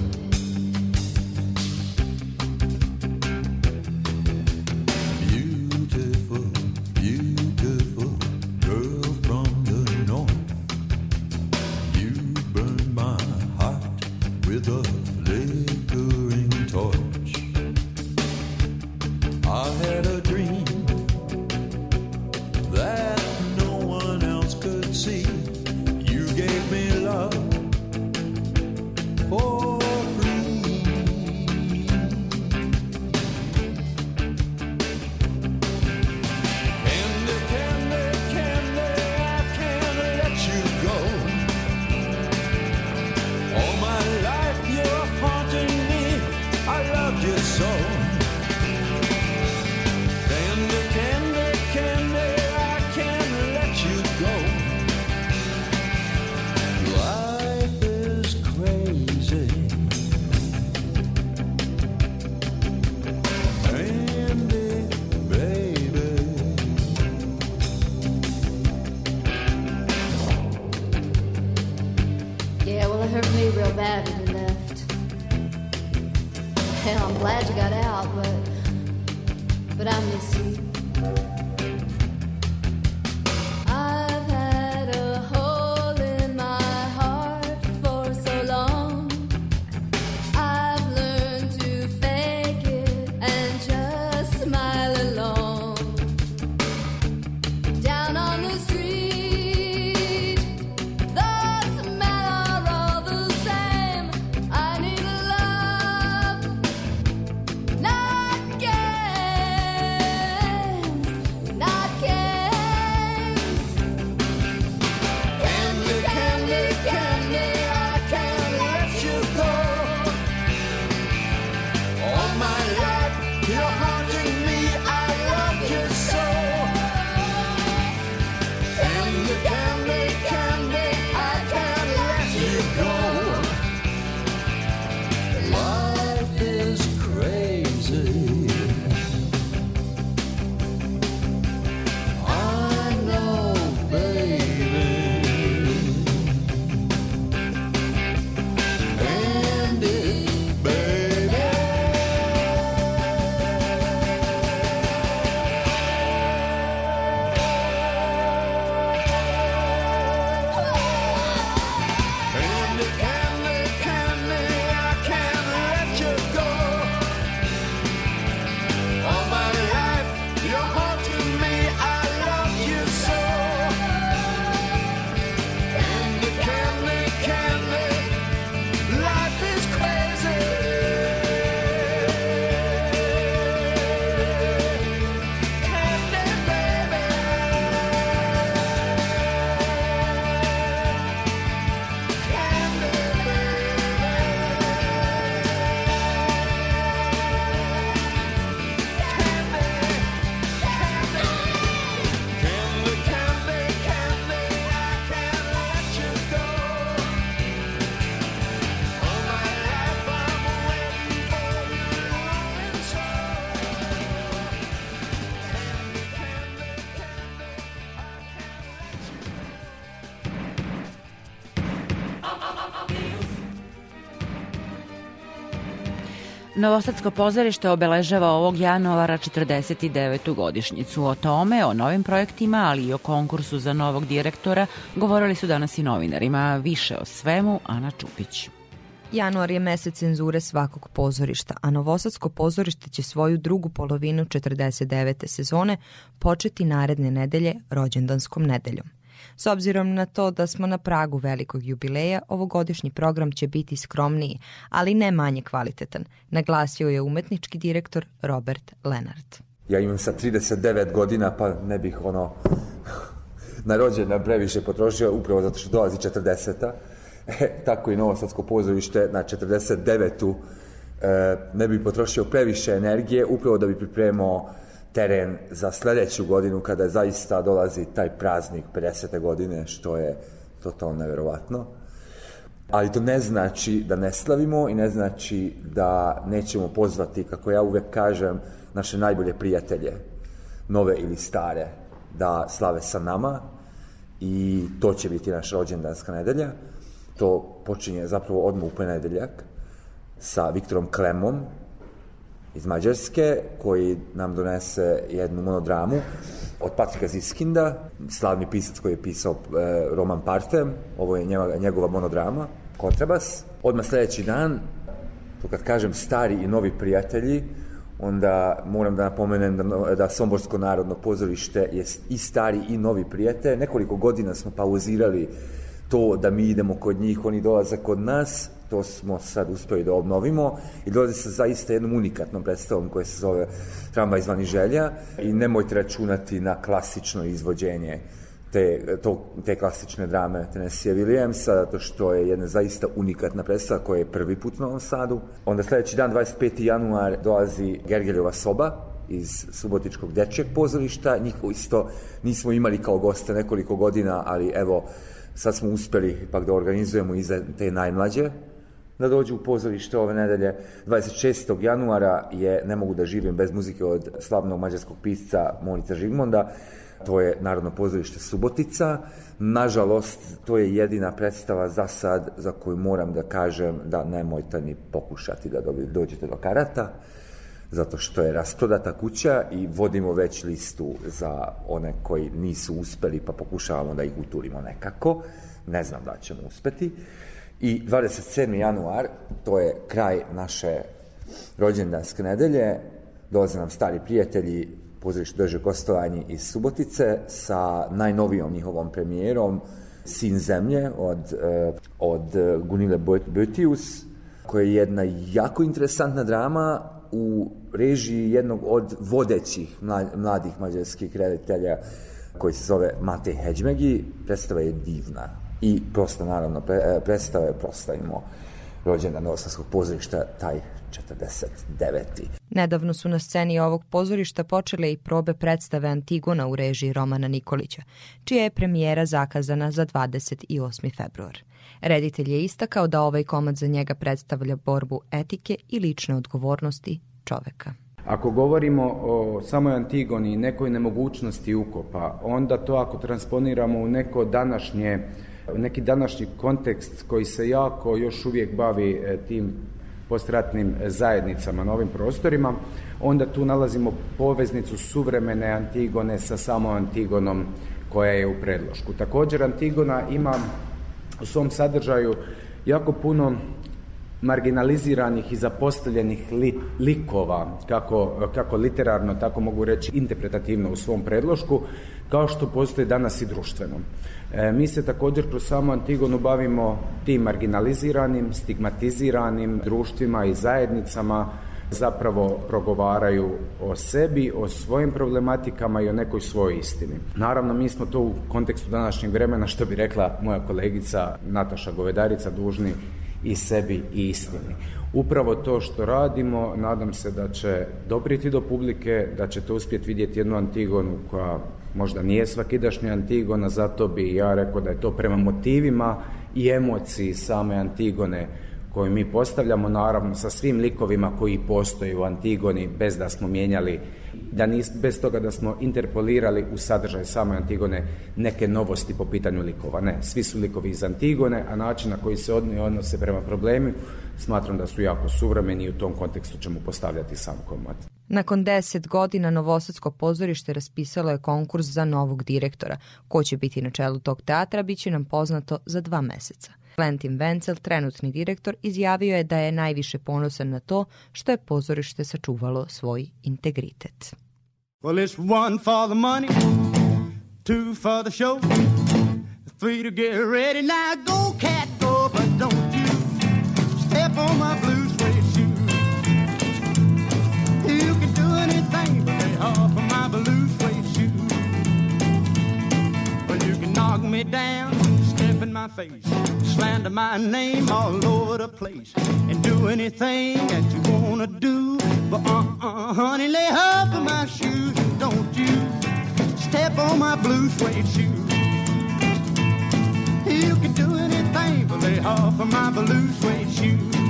Novosadsko pozorište obeležava ovog januara 49. godišnjicu. O tome, o novim projektima, ali i o konkursu za novog direktora govorili su danas i novinarima. Više o svemu, Ana Čupić. Januar je mesec cenzure svakog pozorišta, a Novosadsko pozorište će svoju drugu polovinu 49. sezone početi naredne nedelje rođendanskom nedeljom. S obzirom na to da smo na pragu velikog jubileja, ovogodišnji program će biti skromniji, ali ne manje kvalitetan, naglasio je umetnički direktor Robert Lenart. Ja imam sa 39 godina, pa ne bih ono na rođendan previše potrošio, upravo zato što dolazi 40 E, tako i Novosadsko pozorište na 49. E, ne bi potrošio previše energije upravo da bi pripremao teren za sledeću godinu kada zaista dolazi taj praznik 50. godine što je totalno neverovatno. Ali to ne znači da ne slavimo i ne znači da nećemo pozvati, kako ja uvek kažem, naše najbolje prijatelje, nove ili stare, da slave sa nama i to će biti naša rođendanska nedelja. To počinje zapravo odmah u ponedeljak sa Viktorom Klemom iz Mađarske, koji nam donese jednu monodramu od Patrika Ziskinda, slavni pisac koji je pisao e, roman Parfem, ovo je njegova, njegova monodrama, Kontrabas. Odmah sledeći dan, to kad kažem stari i novi prijatelji, onda moram da napomenem da, da Somborsko narodno pozorište je i stari i novi prijatelj. Nekoliko godina smo pauzirali to da mi idemo kod njih, oni dolaze kod nas, to smo sad uspeli da obnovimo i dolaze sa zaista jednom unikatnom predstavom koja se zove Tramvaj zvani želja i nemojte računati na klasično izvođenje te, to, te klasične drame Tennessee Williamsa, zato što je jedna zaista unikatna predstava koja je prvi put na Novom Sadu. Onda sledeći dan, 25. januar, dolazi Gergeljova soba, iz Subotičkog dečjeg pozorišta. Njih isto nismo imali kao goste nekoliko godina, ali evo, Sad smo uspeli ipak da organizujemo i za te najmlađe da dođu u pozorište ove nedelje. 26. januara je Ne mogu da živim bez muzike od slavnog mađarskog pisca Monica Žigmonda. To je Narodno pozorište Subotica. Nažalost, to je jedina predstava za sad za koju moram da kažem da nemojte ni pokušati da dođete do karata zato što je rasprodata kuća i vodimo već listu za one koji nisu uspeli pa pokušavamo da ih uturimo nekako. Ne znam da ćemo uspeti. I 27. januar, to je kraj naše rođendanske nedelje, dolaze nam stari prijatelji, pozorište drže gostovanje iz Subotice sa najnovijom njihovom premijerom Sin zemlje od, eh, od Gunile Boetius, koja je jedna jako interesantna drama u režiji jednog od vodećih mladih mađarskih reditelja koji se zove Matej Heđmegi. Predstava je divna i prosto naravno pre, e, predstava je proslavimo rođena Novosadskog pozorišta taj 49. Nedavno su na sceni ovog pozorišta počele i probe predstave Antigona u režiji Romana Nikolića, čija je premijera zakazana za 28. februar. Reditelj je istakao da ovaj komad za njega predstavlja borbu etike i lične odgovornosti čoveka. Ako govorimo o samoj Antigoni i nekoj nemogućnosti ukopa, onda to ako transponiramo u neko današnje, u neki današnji kontekst koji se jako još uvijek bavi e, tim postratnim zajednicama na ovim prostorima, onda tu nalazimo poveznicu suvremene Antigone sa samom Antigonom koja je u predlošku. Također Antigona ima u svom sadržaju jako puno marginaliziranih i zapostavljenih li, likova, kako, kako literarno, tako mogu reći interpretativno u svom predlošku, kao što postoji danas i društveno. E, mi se također kroz samu Antigonu bavimo tim marginaliziranim, stigmatiziranim društvima i zajednicama zapravo progovaraju o sebi, o svojim problematikama i o nekoj svojoj istini. Naravno, mi smo to u kontekstu današnjeg vremena, što bi rekla moja kolegica Nataša Govedarica, dužni i sebi i istini. Upravo to što radimo, nadam se da će dopriti do publike, da ćete uspjeti vidjeti jednu Antigonu koja možda nije svakidašnja Antigona, zato bi ja rekao da je to prema motivima i emociji same Antigone koju mi postavljamo, naravno sa svim likovima koji postoje u Antigoni, bez da smo mijenjali da nis, bez toga da smo interpolirali u sadržaj same Antigone neke novosti po pitanju likova. Ne, svi su likovi iz Antigone, a način na koji se odni odnose prema problemi smatram da su jako suvremeni i u tom kontekstu ćemo postavljati sam komad. Nakon 10 godina Novosadsko pozorište raspisalo je konkurs za novog direktora. Ko će biti na čelu tog teatra biće nam poznato za dva meseca. Valentin Vencel, trenutni direktor, izjavio je da je najviše ponosan na to što je pozorište sačuvalo svoj integritet. Well, it's one for the money, two for the show, three to get ready. Now go, cat, down, step in my face, slander my name all over the place, and do anything that you wanna do. But uh-uh, honey, lay off of my shoes and don't you step on my blue suede shoes. You can do anything but lay off of my blue suede shoes.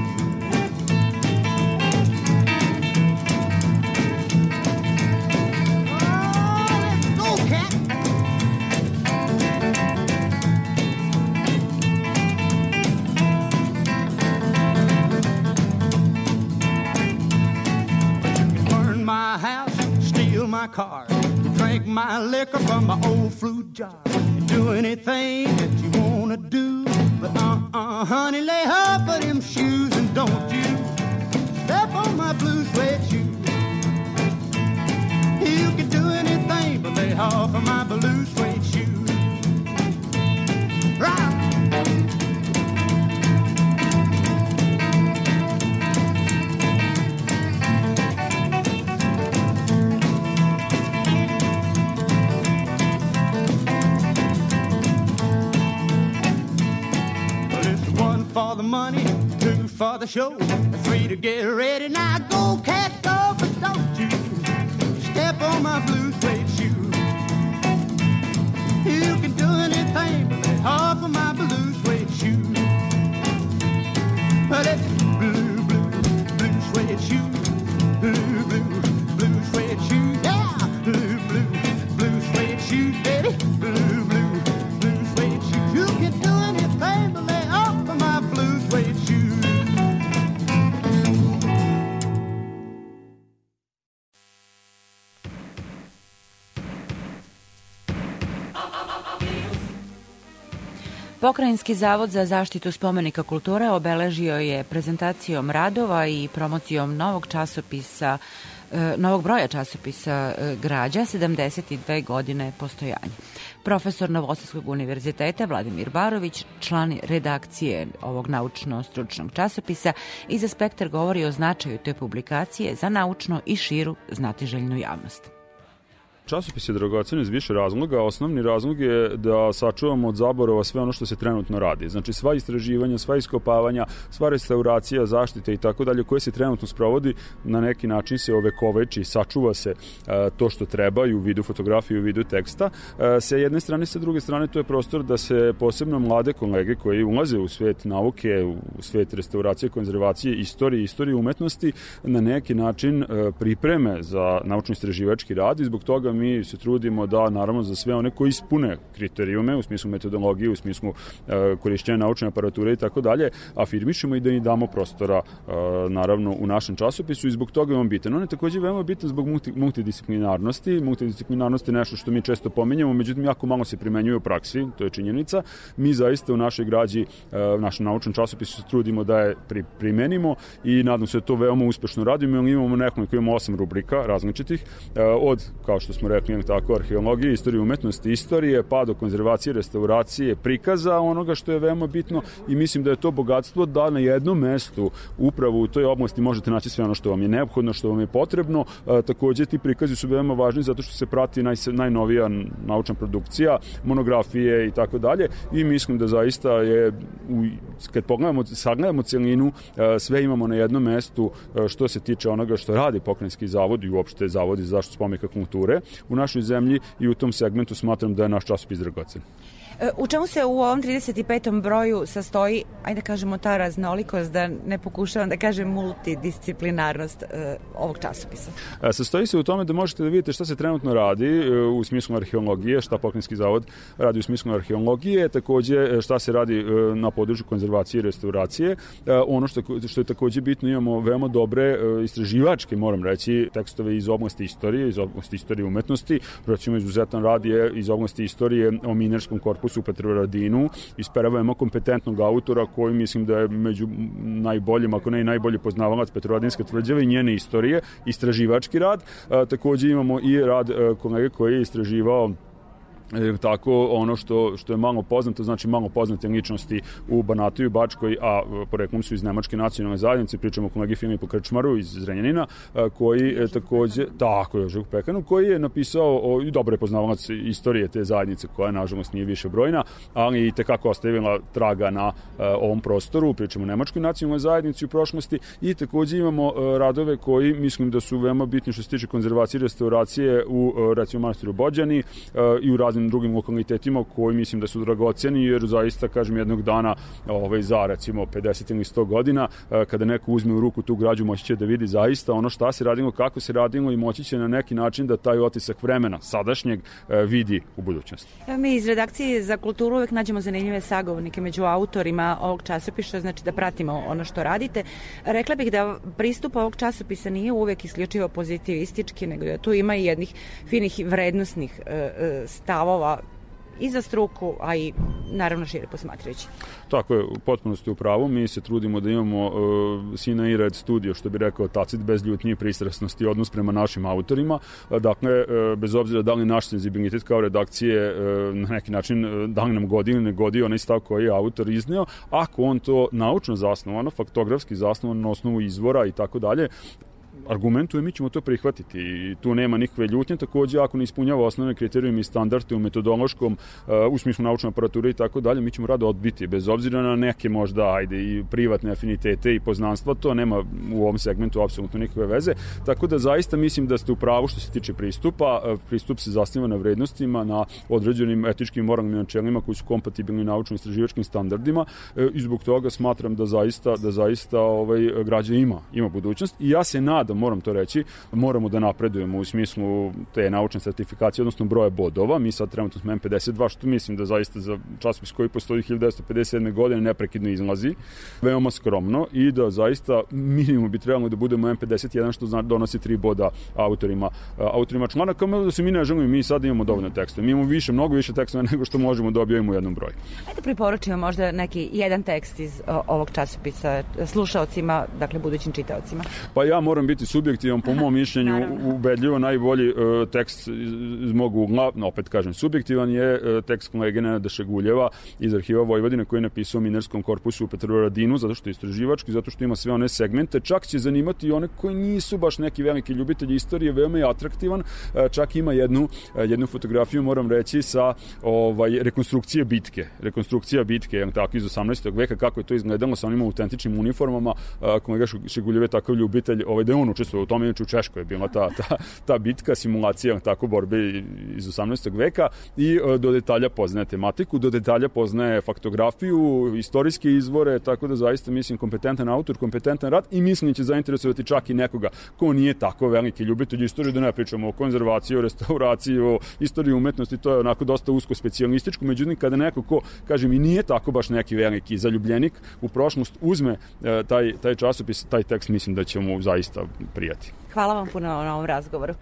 My car, drink my liquor from my old fruit jar, do anything that you wanna do. But uh-uh, honey, lay off of them shoes and don't you step on my blue suede shoes. You can do anything but lay off of my blue suede shoes. Right. For the money, two for the show, three to get ready. Now go, cat, go, but don't you step on my blue suede shoe. You can do anything but lay off of my blue suede shoe. But it's Pokrajinski zavod za zaštitu spomenika kulture obeležio je prezentacijom radova i promocijom novog časopisa e, novog broja časopisa e, Građa 72 godine postojanja. Profesor Novosadskog univerziteta Vladimir Barović, član redakcije ovog naučno-stručnog časopisa, iz Spektar govori o značaju te publikacije za naučno i širu znatiželjnu javnost. Časopis je dragocen iz više razloga. Osnovni razlog je da sačuvamo od zaborava sve ono što se trenutno radi. Znači sva istraživanja, sva iskopavanja, sva restauracija, zaštite i tako dalje koje se trenutno sprovodi na neki način se ovekoveči, sačuva se e, to što treba i u vidu fotografije i u vidu teksta. E, sa jedne strane, sa druge strane to je prostor da se posebno mlade kolege koji ulaze u svet nauke, u svet restauracije, konzervacije, istorije, istorije umetnosti na neki način e, pripreme za naučno-istraživački rad i zbog toga mi se trudimo da naravno za sve one koji ispune kriterijume u smislu metodologije, u smislu e, korišćenja naučne aparature i tako dalje, afirmišemo i da im damo prostora e, naravno u našem časopisu i zbog toga je on bitan. On je takođe veoma bitan zbog multi, multidisciplinarnosti. Multidisciplinarnost je nešto što mi često pominjamo, međutim jako malo se primenjuje u praksi, to je činjenica. Mi zaista u našoj građi, e, u našem naučnom časopisu se trudimo da je pri, primenimo i nadam se da to veoma uspešno radimo. Imamo nekoliko, imamo osam rubrika različitih, e, od, kao što smo rekli, imamo tako, arheologije, istorije umetnosti, istorije, pa do konzervacije, restauracije, prikaza onoga što je veoma bitno i mislim da je to bogatstvo da na jednom mestu upravo u toj oblasti možete naći sve ono što vam je neophodno, što vam je potrebno. E, takođe ti prikazi su veoma važni zato što se prati naj, najnovija naučna produkcija, monografije i tako dalje i mislim da zaista je u, kad pogledamo, sagledamo celinu, e, sve imamo na jednom mestu e, što se tiče onoga što radi pokrajinski zavod i uopšte zavodi za zaštitu spomenika kulture u našoj zemlji i u tom segmentu smatram da je naš časopis dragocen. E, U čemu se u ovom 35. broju sastoji, ajde da kažemo, ta raznolikost, da ne pokušavam da kažem multidisciplinarnost e, ovog časopisa? E, Sastoji se u tome da možete da vidite šta se trenutno radi u smislu arheologije, šta Pokrenjski zavod radi u smislu arheologije, takođe šta se radi na području konzervacije i restauracije. Ono što, što je takođe bitno, imamo veoma dobre istraživačke, moram reći, tekstove iz oblasti istorije, iz oblasti istorije umetnosti, recimo izuzetan rad je iz oblasti istorije o minerskom korpusu u Petrovaradinu, iz pera veoma kompetentnog autora koji mislim da je među najboljim, ako ne i najbolji poznavalac Petrovaradinske tvrđave i njene istorije, istraživački rad. Takođe imamo i rad e, kolege koji je istraživao E, tako ono što što je malo poznato znači malo poznate ličnosti u Banatu i Bačkoj a e, poreklom su iz nemačke nacionalne zajednice pričamo o kolegi Filipu Krčmaru iz Zrenjanina a, koji e, takođe tako je Žuk Pekanu koji je napisao o, i dobro je poznavalac istorije te zajednice koja nažalost nije više brojna ali i tekako ostavila traga na a, ovom prostoru pričamo o nemačkoj nacionalnoj zajednici u prošlosti i takođe imamo a, radove koji mislim da su veoma bitni što se tiče konzervacije i restauracije u a, recimo manastiru Bođani a, i u raznim drugim lokalitetima koji mislim da su dragoceni jer zaista kažem jednog dana ovaj za recimo 50 ili 100 godina eh, kada neko uzme u ruku tu građu moći će da vidi zaista ono šta se radilo, kako se radilo i moći će na neki način da taj otisak vremena sadašnjeg eh, vidi u budućnosti. Evo mi iz redakcije za kulturu uvek nađemo zanimljive sagovornike među autorima ovog časopisa, znači da pratimo ono što radite. Rekla bih da pristup ovog časopisa nije uvek isključivo pozitivistički, nego da tu ima i jednih finih vrednostnih e, stavova i za struku, a i naravno šire posmatrajući. Tako je, u potpunosti u pravu. Mi se trudimo da imamo uh, Sina i Red studio, što bi rekao Tacit, bez ljutnje pristrasnosti odnos prema našim autorima. Dakle, uh, bez obzira da li naš senzibilitet kao redakcije uh, na neki način uh, da li nam godi ili ne godi onaj stav koji je autor izneo, ako on to naučno zasnovano, faktografski zasnovano na osnovu izvora i tako dalje, argumentuje, mi ćemo to prihvatiti i tu nema nikakve ljutnje, takođe ako ne ispunjava osnovne kriterijume i standarde u metodološkom, uh, u smislu naučne aparature i tako dalje, mi ćemo rado odbiti, bez obzira na neke možda, ajde, i privatne afinitete i poznanstva, to nema u ovom segmentu apsolutno nikakve veze, tako da zaista mislim da ste u pravu što se tiče pristupa, uh, pristup se zasniva na vrednostima, na određenim etičkim moralnim načelima koji su kompatibilni naučno-istraživačkim standardima uh, i zbog toga smatram da zaista, da zaista ovaj, građa ima, ima budućnost. I ja se nadam, moram to reći, moramo da napredujemo u smislu te naučne sertifikacije, odnosno broja bodova. Mi sad trenutno smo M52, što mislim da zaista za časopis koji postoji 1957. godine neprekidno izlazi, veoma skromno i da zaista minimum bi trebalo da budemo M51, što znači donosi tri boda autorima, autorima člana, kao da se mi ne želimo, mi sad imamo dovoljno teksta. Mi imamo više, mnogo više teksta nego što možemo da objavimo u jednom broju. Ajde preporučimo možda neki jedan tekst iz ovog časopisa slušaocima, dakle budućim čitaocima. Pa ja moram biti subjektivan, po mom mišljenju, Naravno. ubedljivo najbolji uh, tekst iz mog ugla, no, opet kažem, subjektivan je uh, tekst kolege Nenada Šeguljeva iz arhiva Vojvodine koji je napisao u Minerskom korpusu u Petrovaradinu, zato što je istraživački, zato što ima sve one segmente, čak će zanimati i one koji nisu baš neki veliki ljubitelji istorije, veoma je atraktivan, uh, čak ima jednu, uh, jednu fotografiju, moram reći, sa ovaj, rekonstrukcije bitke, rekonstrukcija bitke, jedan tako iz 18. veka, kako je to izgledalo sa onim autentičnim uniformama, uh, kolega Šeguljev je takav ljubitelj, ovaj, da on učestvovao u tome, inače u Češkoj je bila ta, ta, ta bitka, simulacija tako borbe iz 18. veka i e, do detalja poznaje tematiku, do detalja poznaje faktografiju, istorijske izvore, tako da zaista mislim kompetentan autor, kompetentan rad i mislim da će zainteresovati čak i nekoga ko nije tako veliki ljubitelj istorije, da ne pričamo o konzervaciji, o restauraciji, o istoriji umetnosti, to je onako dosta usko specijalističko, međutim kada neko ko, kažem, i nije tako baš neki veliki zaljubljenik u prošlost, uzme e, taj, taj časopis, taj tekst mislim da će mu zaista prijati. Hvala vam puno na ovom razgovoru.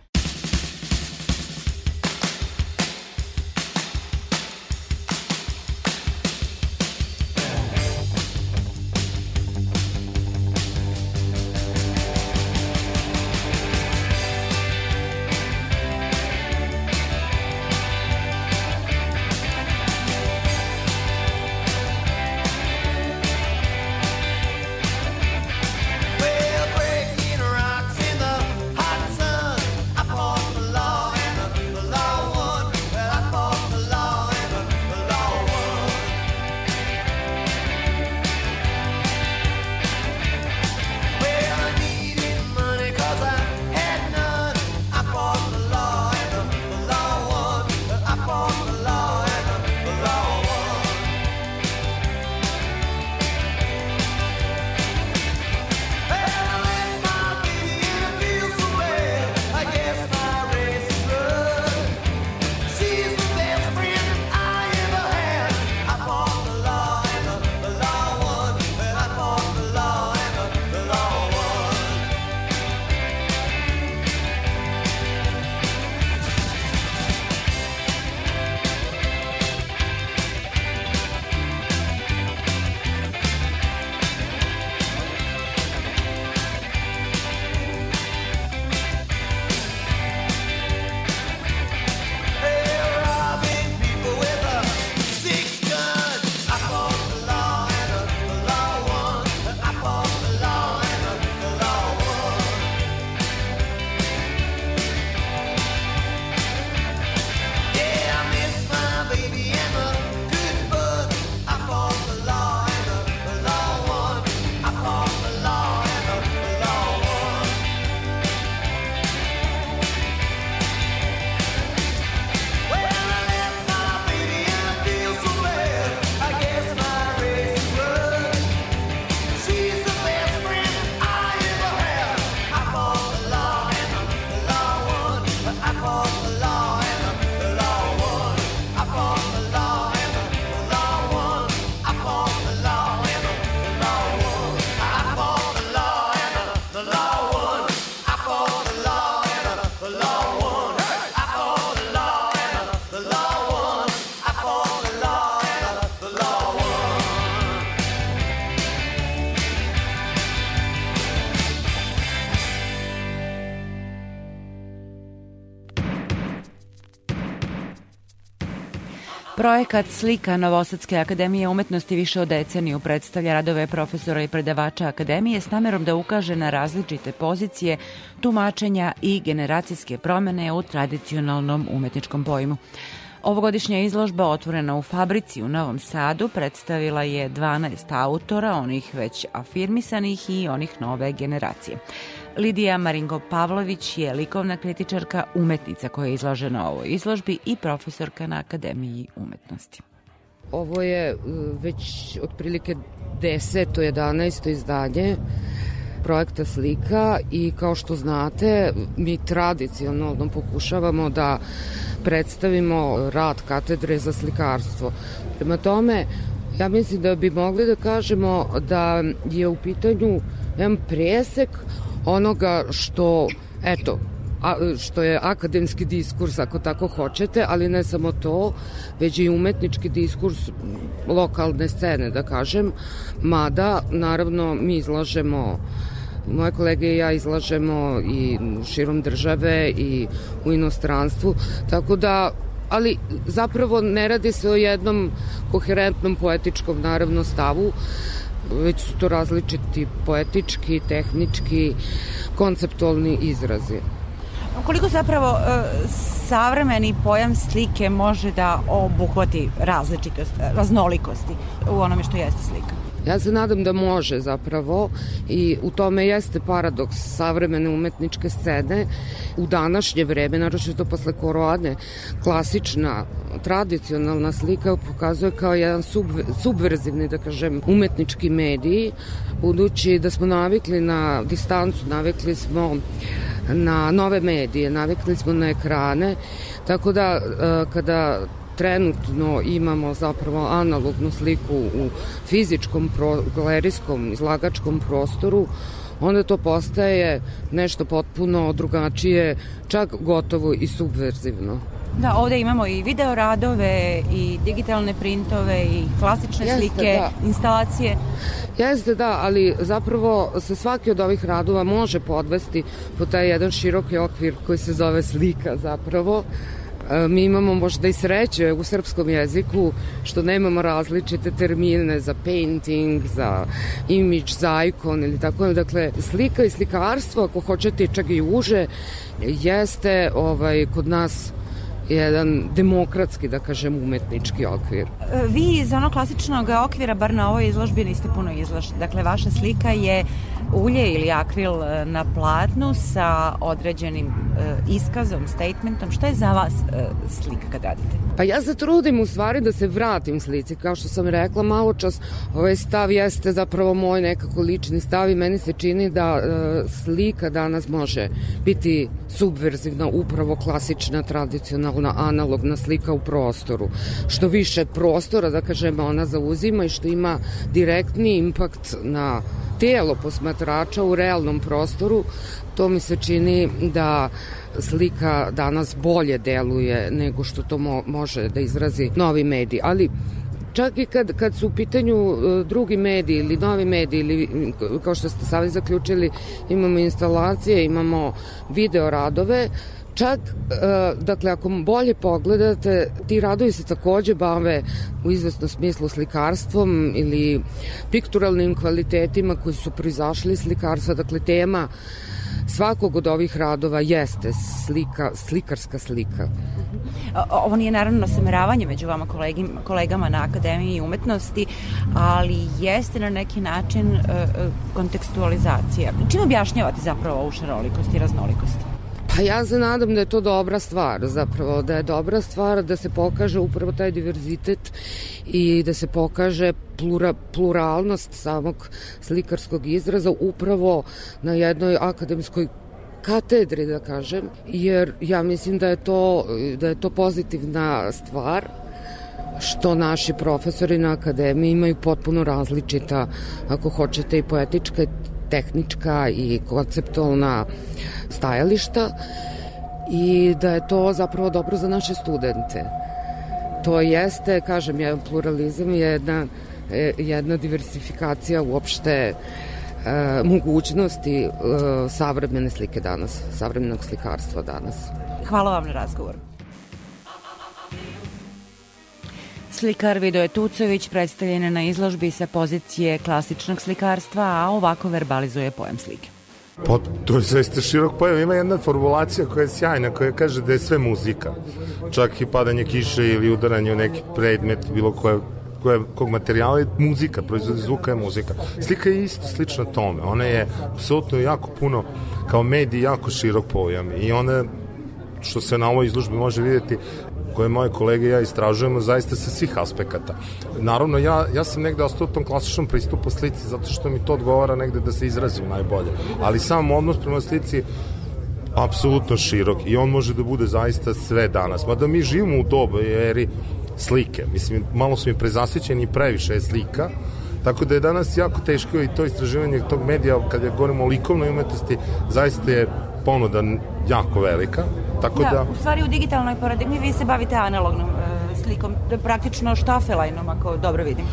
Projekat Slika Novosadske akademije umetnosti više od deceniju predstavlja radove profesora i predavača akademije s namerom da ukaže na različite pozicije, tumačenja i generacijske promene u tradicionalnom umetničkom pojmu. Ovogodišnja izložba otvorena u Fabrici u Novom Sadu predstavila je 12 autora, onih već afirmisanih i onih nove generacije. Lidija Marinko Pavlović je likovna kritičarka, umetnica koja je izložena ovoj izložbi i profesorka na Akademiji umetnosti. Ovo je uh, već otprilike 10. 11. izdanje projekta slika i kao što znate mi tradicionalno pokušavamo da predstavimo rad katedre za slikarstvo. Prema tome, ja mislim da bi mogli da kažemo da je u pitanju jedan presek onoga što, eto, a, što je akademski diskurs, ako tako hoćete, ali ne samo to, već i umetnički diskurs lokalne scene, da kažem, mada, naravno, mi izlažemo moje kolege i ja izlažemo i širom države i u inostranstvu, tako da ali zapravo ne radi se o jednom koherentnom poetičkom naravno stavu, već su to različiti poetički, tehnički, konceptualni izrazi. Koliko zapravo e, savremeni pojam slike može da obuhvati različitost, raznolikosti u onome što jeste slika? Ja se nadam da može zapravo i u tome jeste paradoks savremene umetničke scene. U današnje vreme, naročito posle korone, klasična, tradicionalna slika pokazuje kao jedan sub, subverzivni, da kažem, umetnički mediji, budući da smo navikli na distancu, navikli smo na nove medije, navikli smo na ekrane, tako da e, kada trenutno imamo zapravo analognu sliku u fizičkom, pro, galerijskom, izlagačkom prostoru, onda to postaje nešto potpuno drugačije, čak gotovo i subverzivno. Da, ovde imamo i video radove, i digitalne printove, i klasične Jeste, slike, da. instalacije. Jeste, da, ali zapravo se svaki od ovih radova može podvesti po taj jedan široki okvir koji se zove slika zapravo. E, Mi imamo možda i sreće u srpskom jeziku što nemamo različite termine za painting, za image, za ikon ili tako. Dakle, slika i slikarstvo, ako hoćete čak i uže, jeste ovaj, kod nas jedan demokratski, da kažem, umetnički okvir. Vi iz onog klasičnog okvira, bar na ovoj izložbi, niste puno izloženi. Dakle, vaša slika je ulje ili akril e, na platnu sa određenim e, iskazom, statementom. Šta je za vas e, slika kad radite? Pa ja se trudim u stvari da se vratim slici, kao što sam rekla malo čas, ovaj stav jeste zapravo moj nekako lični stav i meni se čini da slika danas može biti subverzivna, upravo klasična, tradicionalna, analogna slika u prostoru. Što više prostora, da kažemo, ona zauzima i što ima direktni impakt na telo posmatrača u realnom prostoru, to mi se čini da slika danas bolje deluje nego što to mo može da izrazi novi medij. Ali čak i kad, kad su u pitanju e, drugi mediji ili novi mediji ili kao što ste sami zaključili imamo instalacije, imamo video radove Čak, e, dakle, ako bolje pogledate, ti radovi se takođe bave u izvesnom smislu slikarstvom ili pikturalnim kvalitetima koji su proizašli iz slikarstva. Dakle, tema svakog od ovih radova jeste slika, slikarska slika. Ovo nije naravno sameravanje među vama kolegim, kolegama na Akademiji umetnosti, ali jeste na neki način e, e, kontekstualizacija. Čim objašnjavate zapravo ovu šarolikost i raznolikost? Pa ja se nadam da je to dobra stvar zapravo, da je dobra stvar da se pokaže upravo taj diverzitet i da se pokaže plura, pluralnost samog slikarskog izraza upravo na jednoj akademskoj katedri, da kažem, jer ja mislim da je to, da je to pozitivna stvar što naši profesori na akademiji imaju potpuno različita, ako hoćete, i poetička, tehnička i konceptualna stajališta i da je to zapravo dobro za naše studente. To jeste, kažem, jedan pluralizam, jedna, e, jedna diversifikacija uopšte e, mogućnosti e, savremene slike danas, savremenog slikarstva danas. Hvala vam na razgovoru. Slikar Vidoje Tucović predstavljen je na izložbi sa pozicije klasičnog slikarstva, a ovako verbalizuje pojam slike. Pa, to je zaista širok pojam. Ima jedna formulacija koja je sjajna, koja kaže da je sve muzika. Čak i padanje kiše ili udaranje u neki predmet, bilo koje koje, kog materijala je muzika, proizvod zvuka je muzika. Slika je isto slična tome. Ona je apsolutno jako puno, kao medij, jako širok pojam. I ona, što se na ovoj izložbi može vidjeti, koje moje kolege i ja istražujemo zaista sa svih aspekata. Naravno, ja, ja sam negde ostao u tom klasičnom pristupu slici zato što mi to odgovara negde da se izrazim najbolje. Ali sam odnos prema slici apsolutno širok i on može da bude zaista sve danas. Mada mi živimo u dobu eri slike. Mislim, malo su mi prezasićeni i previše je slika, Tako da je danas jako teško i to istraživanje tog medija, kada govorimo o likovnoj umetnosti, zaista je ponuda jako velika. Tako da, da... U stvari u digitalnoj paradigmi vi se bavite analognom e, slikom, praktično štafelajnom, ako dobro vidim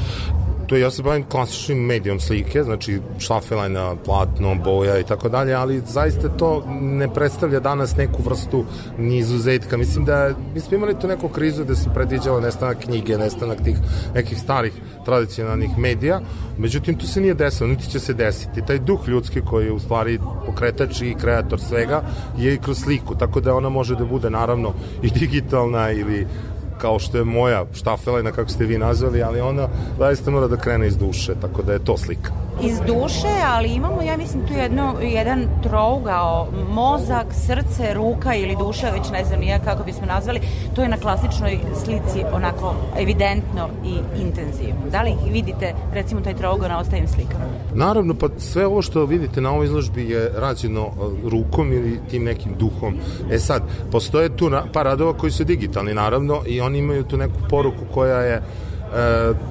to ja se bavim klasičnim medijom slike, znači šlafelajna, platno, boja i tako dalje, ali zaista to ne predstavlja danas neku vrstu ni izuzetka. Mislim da mi smo imali tu neku krizu da se predviđala nestanak knjige, nestanak tih nekih starih tradicionalnih medija, međutim to se nije desilo, niti će se desiti. Taj duh ljudski koji je u stvari pokretač i kreator svega je i kroz sliku, tako da ona može da bude naravno i digitalna ili kao što je moja štafelajna, kako ste vi nazvali, ali ona zaista mora da krene iz duše, tako da je to slika. Iz duše, ali imamo, ja mislim, tu jedno, jedan trougao, mozak, srce, ruka ili duša, već ne znam nije kako bismo nazvali, to je na klasičnoj slici onako evidentno i intenzivno. Da li vidite, recimo, taj trougao na ostavim slikama? Naravno, pa sve ovo što vidite na ovoj izložbi je rađeno uh, rukom ili tim nekim duhom. E sad, postoje tu par radova koji su digitalni, naravno, i oni imaju tu neku poruku koja je e,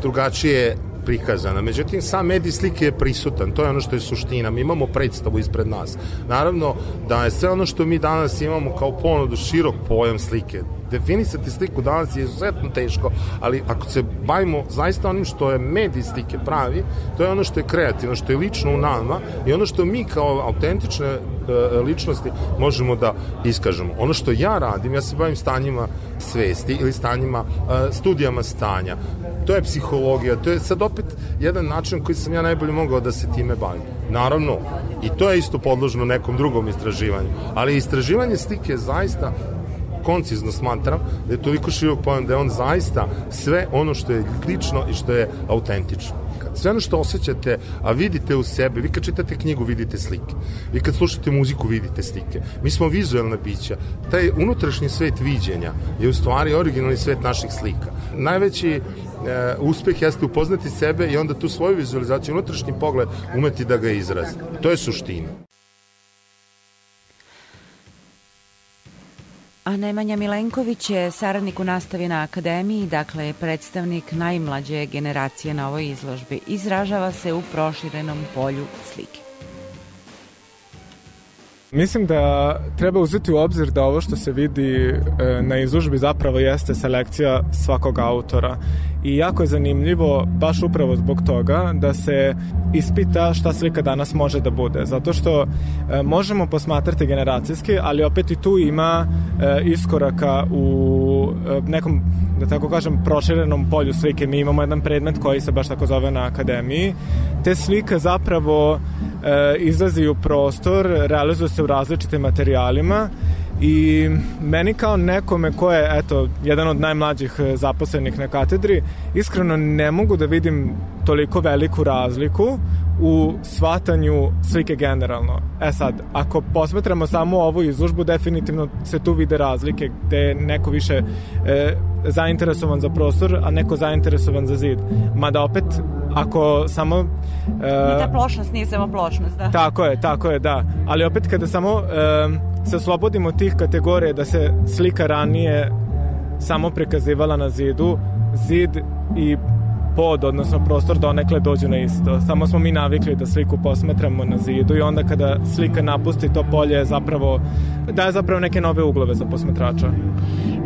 drugačije prikazana. Međutim, sam medij slike je prisutan, to je ono što je suština. Mi imamo predstavu ispred nas. Naravno da je sve ono što mi danas imamo kao ponudu širok pojam slike, definisati sliku danas je izuzetno teško, ali ako se bavimo zaista onim što je medij slike pravi, to je ono što je kreativno, što je lično u nama i ono što mi kao autentične e, ličnosti možemo da iskažemo. Ono što ja radim, ja se bavim stanjima svesti ili stanjima, e, studijama stanja. To je psihologija, to je sad opet jedan način koji sam ja najbolje mogao da se time bavim. Naravno, i to je isto podložno nekom drugom istraživanju, ali istraživanje slike je zaista koncizno smatram da je toliko širok pojam da je on zaista sve ono što je lično i što je autentično. Sve ono što osjećate, a vidite u sebe, vi kad čitate knjigu vidite slike, vi kad slušate muziku vidite slike. Mi smo vizualna bića. Taj unutrašnji svet viđenja je u stvari originalni svet naših slika. Najveći e, uspeh jeste upoznati sebe i onda tu svoju vizualizaciju, unutrašnji pogled umeti da ga izrazi. To je suština. A Nemanja Milenković je saradnik u nastavi na akademiji, dakle predstavnik najmlađe generacije na ovoj izložbi. Izražava se u proširenom polju slike. Mislim da treba uzeti u obzir da ovo što se vidi e, na izložbi zapravo jeste selekcija svakog autora. I jako je zanimljivo baš upravo zbog toga da se ispita šta slika danas može da bude. Zato što e, možemo posmatrati generacijski ali opet i tu ima e, iskoraka u nekom da tako kažem proširenom polju slike. Mi imamo jedan predmet koji se baš tako zove na akademiji te slike zapravo izlazi u prostor, realizuje se u različitim materijalima i meni kao nekome ko je eto, jedan od najmlađih e, zaposlenih na katedri, iskreno ne mogu da vidim toliko veliku razliku u shvatanju slike generalno. E sad, ako posmetramo samo ovu izložbu, definitivno se tu vide razlike gde je neko više e, zainteresovan za prostor, a neko zainteresovan za zid. Mada opet, ako samo... E, ta plošnost nije samo plošnost, da. Tako je, tako je, da. Ali opet kada samo e, se oslobodimo tih kategorije da se slika ranije samo prikazivala na zidu, zid i pod, odnosno prostor donekle dođu na isto. Samo smo mi navikli da sliku posmatramo na zidu i onda kada slika napusti to polje zapravo daje zapravo neke nove uglove za posmatrača.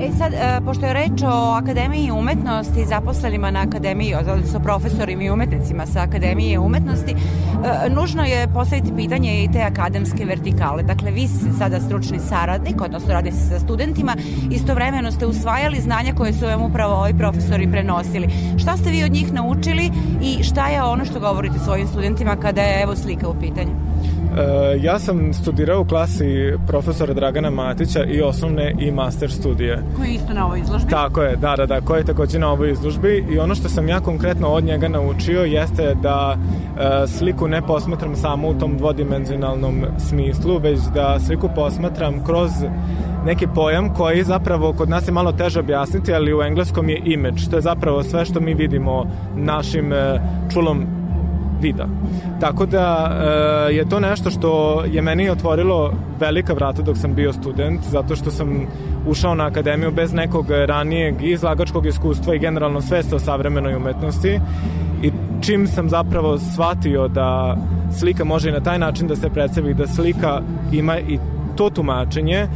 E sad, e, pošto je reč o Akademiji umetnosti, zaposlenima na Akademiji, odnosno profesorima i umetnicima sa Akademije umetnosti, e, nužno je postaviti pitanje i te akademske vertikale. Dakle, vi ste sada stručni saradnik, odnosno radi se sa studentima, istovremeno ste usvajali znanja koje su vam upravo ovi profesori prenosili. Šta ste vi od njih naučili i šta je ono što govorite svojim studentima kada je evo slika u pitanju? E, ja sam studirao u klasi profesora Dragana Matića i osnovne i master studije. Koji je isto na ovoj izložbi? Tako je, da, da, da, koji je takođe na ovoj izložbi i ono što sam ja konkretno od njega naučio jeste da e, sliku ne posmatram samo u tom dvodimenzionalnom smislu, već da sliku posmatram kroz neki pojam koji zapravo kod nas je malo teže objasniti, ali u engleskom je image. To je zapravo sve što mi vidimo našim e, čulom vida. Tako da e, je to nešto što je meni otvorilo velika vrata dok sam bio student, zato što sam ušao na akademiju bez nekog ranijeg izlagačkog iskustva i generalno svesta o savremenoj umetnosti i čim sam zapravo shvatio da slika može i na taj način da se predstavi, da slika ima i to tumačenje,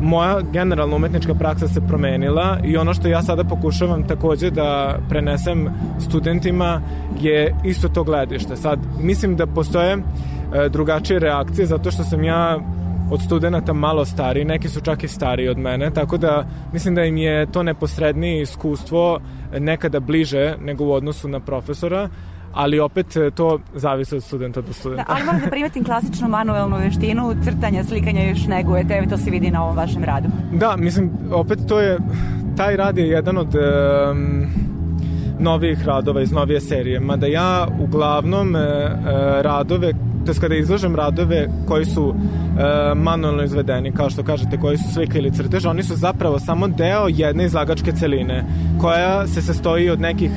moja generalna umetnička praksa se promenila i ono što ja sada pokušavam takođe da prenesem studentima je isto to gledište. Sad, mislim da postoje e, drugačije reakcije zato što sam ja od studenta malo stariji, neki su čak i stariji od mene, tako da mislim da im je to neposrednije iskustvo nekada bliže nego u odnosu na profesora, ali opet e, to zavisi od studenta do studenta. Da, ali moram da primetim klasičnu manuelnu veštinu, crtanja, slikanja još negujete, evo to se vidi na ovom vašem radu. Da, mislim, opet to je, taj rad je jedan od um, novijih radova iz novije serije, mada ja uglavnom e, radove to kada izlažem radove koji su e, manualno izvedeni, kao što kažete, koji su slika ili crtež, oni su zapravo samo deo jedne izlagačke celine, koja se sastoji od nekih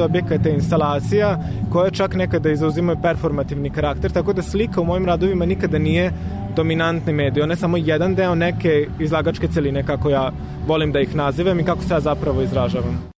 objekata i instalacija, koje čak nekada izuzimaju performativni karakter, tako da slika u mojim radovima nikada nije dominantni medij, ona je samo jedan deo neke izlagačke celine, kako ja volim da ih nazivam i kako se ja zapravo izražavam.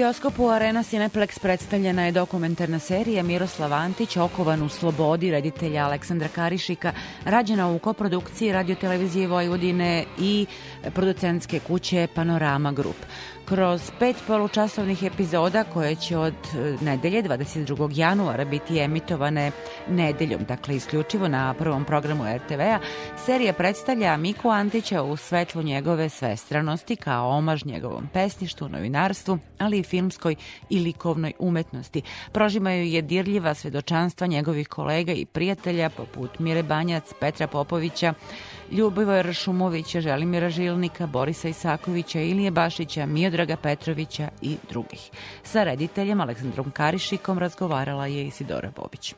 Bioskopu Arena Cineplex predstavljena je dokumentarna serija Miroslav Antić, okovan u slobodi reditelja Aleksandra Karišika, rađena u koprodukciji radiotelevizije Vojvodine i producentske kuće Panorama Group. Kroz pet polučasovnih epizoda koje će od e, nedelje 22. januara biti emitovane nedeljom, dakle isključivo na prvom programu RTV-a, serija predstavlja Miku Antića u svetlu njegove svestranosti kao omaž njegovom pesništvu, novinarstvu, ali i filmskoj i likovnoj umetnosti. Prožimaju je dirljiva svedočanstva njegovih kolega i prijatelja poput Mire Banjac, Petra Popovića, Ljubivoja Šumovića, Želimira Žilnika, Borisa Isakovića, Ilije Bašića, Miodraga Petrovića i drugih. Sa rediteljem Aleksandrom Karišikom razgovarala je Isidora Bobić.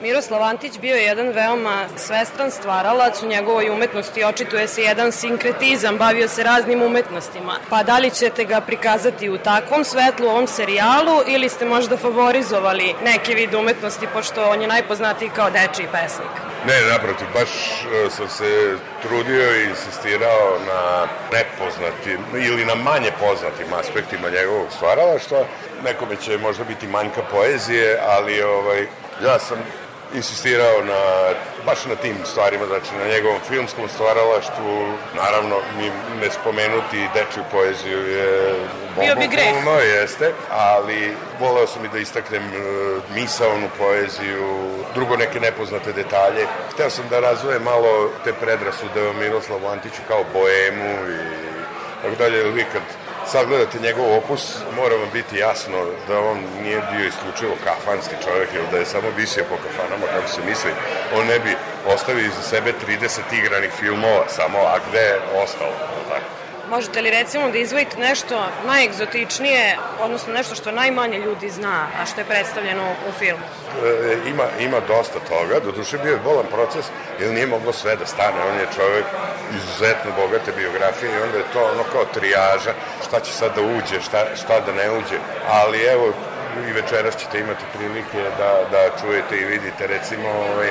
Miroslav Antić bio je jedan veoma svestran stvaralac u njegovoj umetnosti, očituje se jedan sinkretizam, bavio se raznim umetnostima. Pa da li ćete ga prikazati u takvom svetlu u ovom serijalu ili ste možda favorizovali neki vid umetnosti, pošto on je najpoznatiji kao dečiji pesnik? Ne, naprotiv, baš e, sam se trudio i insistirao na nepoznatim ili na manje poznatim aspektima njegovog stvaralaštva. Nekome će možda biti manjka poezije, ali ovaj, ja sam insistirao na, baš na tim stvarima, znači na njegovom filmskom stvaralaštvu, naravno ni ne spomenuti dečju poeziju je Bio bi greh. bogohulno, jeste, ali voleo sam i da istaknem e, misaonu poeziju, drugo neke nepoznate detalje. Hteo sam da razvojem malo te predrasude o Miroslavu Antiću kao boemu i tako dalje, vi kad sagledate njegov opus, mora vam biti jasno da on nije bio isključivo kafanski čovjek, ili da je samo visio po kafanama, kako se misli, on ne bi ostavio iza sebe 30 igranih filmova samo, a gde je ostalo, tako? Možete li recimo da izvojite nešto najegzotičnije, odnosno nešto što najmanje ljudi zna, a što je predstavljeno u filmu? E, ima, ima dosta toga, doduše bio je bolan proces, jer nije moglo sve da stane, on je čovjek izuzetno bogate biografije i onda je to ono kao trijaža, šta će sad da uđe, šta, šta da ne uđe, ali evo, i večeras ćete imati prilike da, da čujete i vidite recimo ovaj,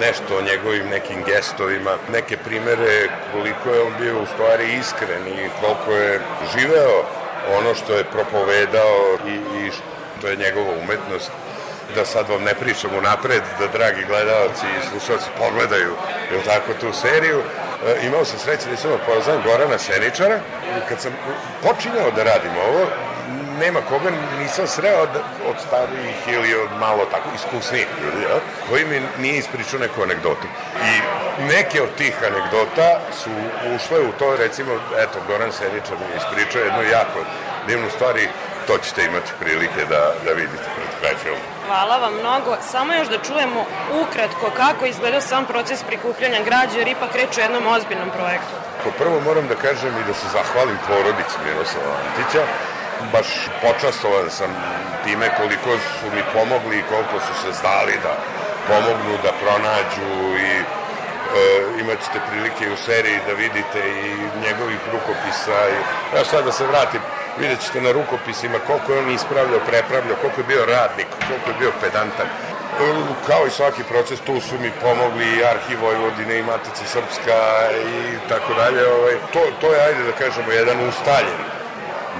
nešto o njegovim nekim gestovima, neke primere koliko je on bio u stvari iskren i koliko je živeo ono što je propovedao i, i što je njegova umetnost da sad vam ne pričam unapred, da dragi gledalci i slušalci pogledaju jel tako, tu seriju. E, imao sam sreće da sam poznam Gorana Seničara. Kad sam počinjao da radim ovo, nema koga nisam sreo da, od starijih ili od malo tako iskusnijih ljudi, jel? koji mi nije ispričao neku anegdotu. I neke od tih anegdota su ušle u to, recimo, eto, Goran Seničar mi je ispričao jednu jako divnu stvari, to ćete imati prilike da, da vidite pred kraj filma. Hvala vam mnogo. Samo još da čujemo ukratko kako izgleda sam proces prikupljanja građe, jer ipak reč o jednom ozbiljnom projektu. Kao prvo moram da kažem i da se zahvalim porodici Miroslava Antića. Baš počastovan sam time koliko su mi pomogli i koliko su se znali da pomognu, da pronađu i imat ćete prilike u seriji da vidite i njegovih rukopisa. I, ja sad da se vratim, vidjet ćete na rukopisima koliko je on ispravljao, prepravljao, koliko je bio radnik, koliko je bio pedantan. Kao i svaki proces, tu su mi pomogli i Arhiv Vojvodine i Matica Srpska i tako dalje. Ovaj, to, to je, ajde da kažemo, jedan ustaljen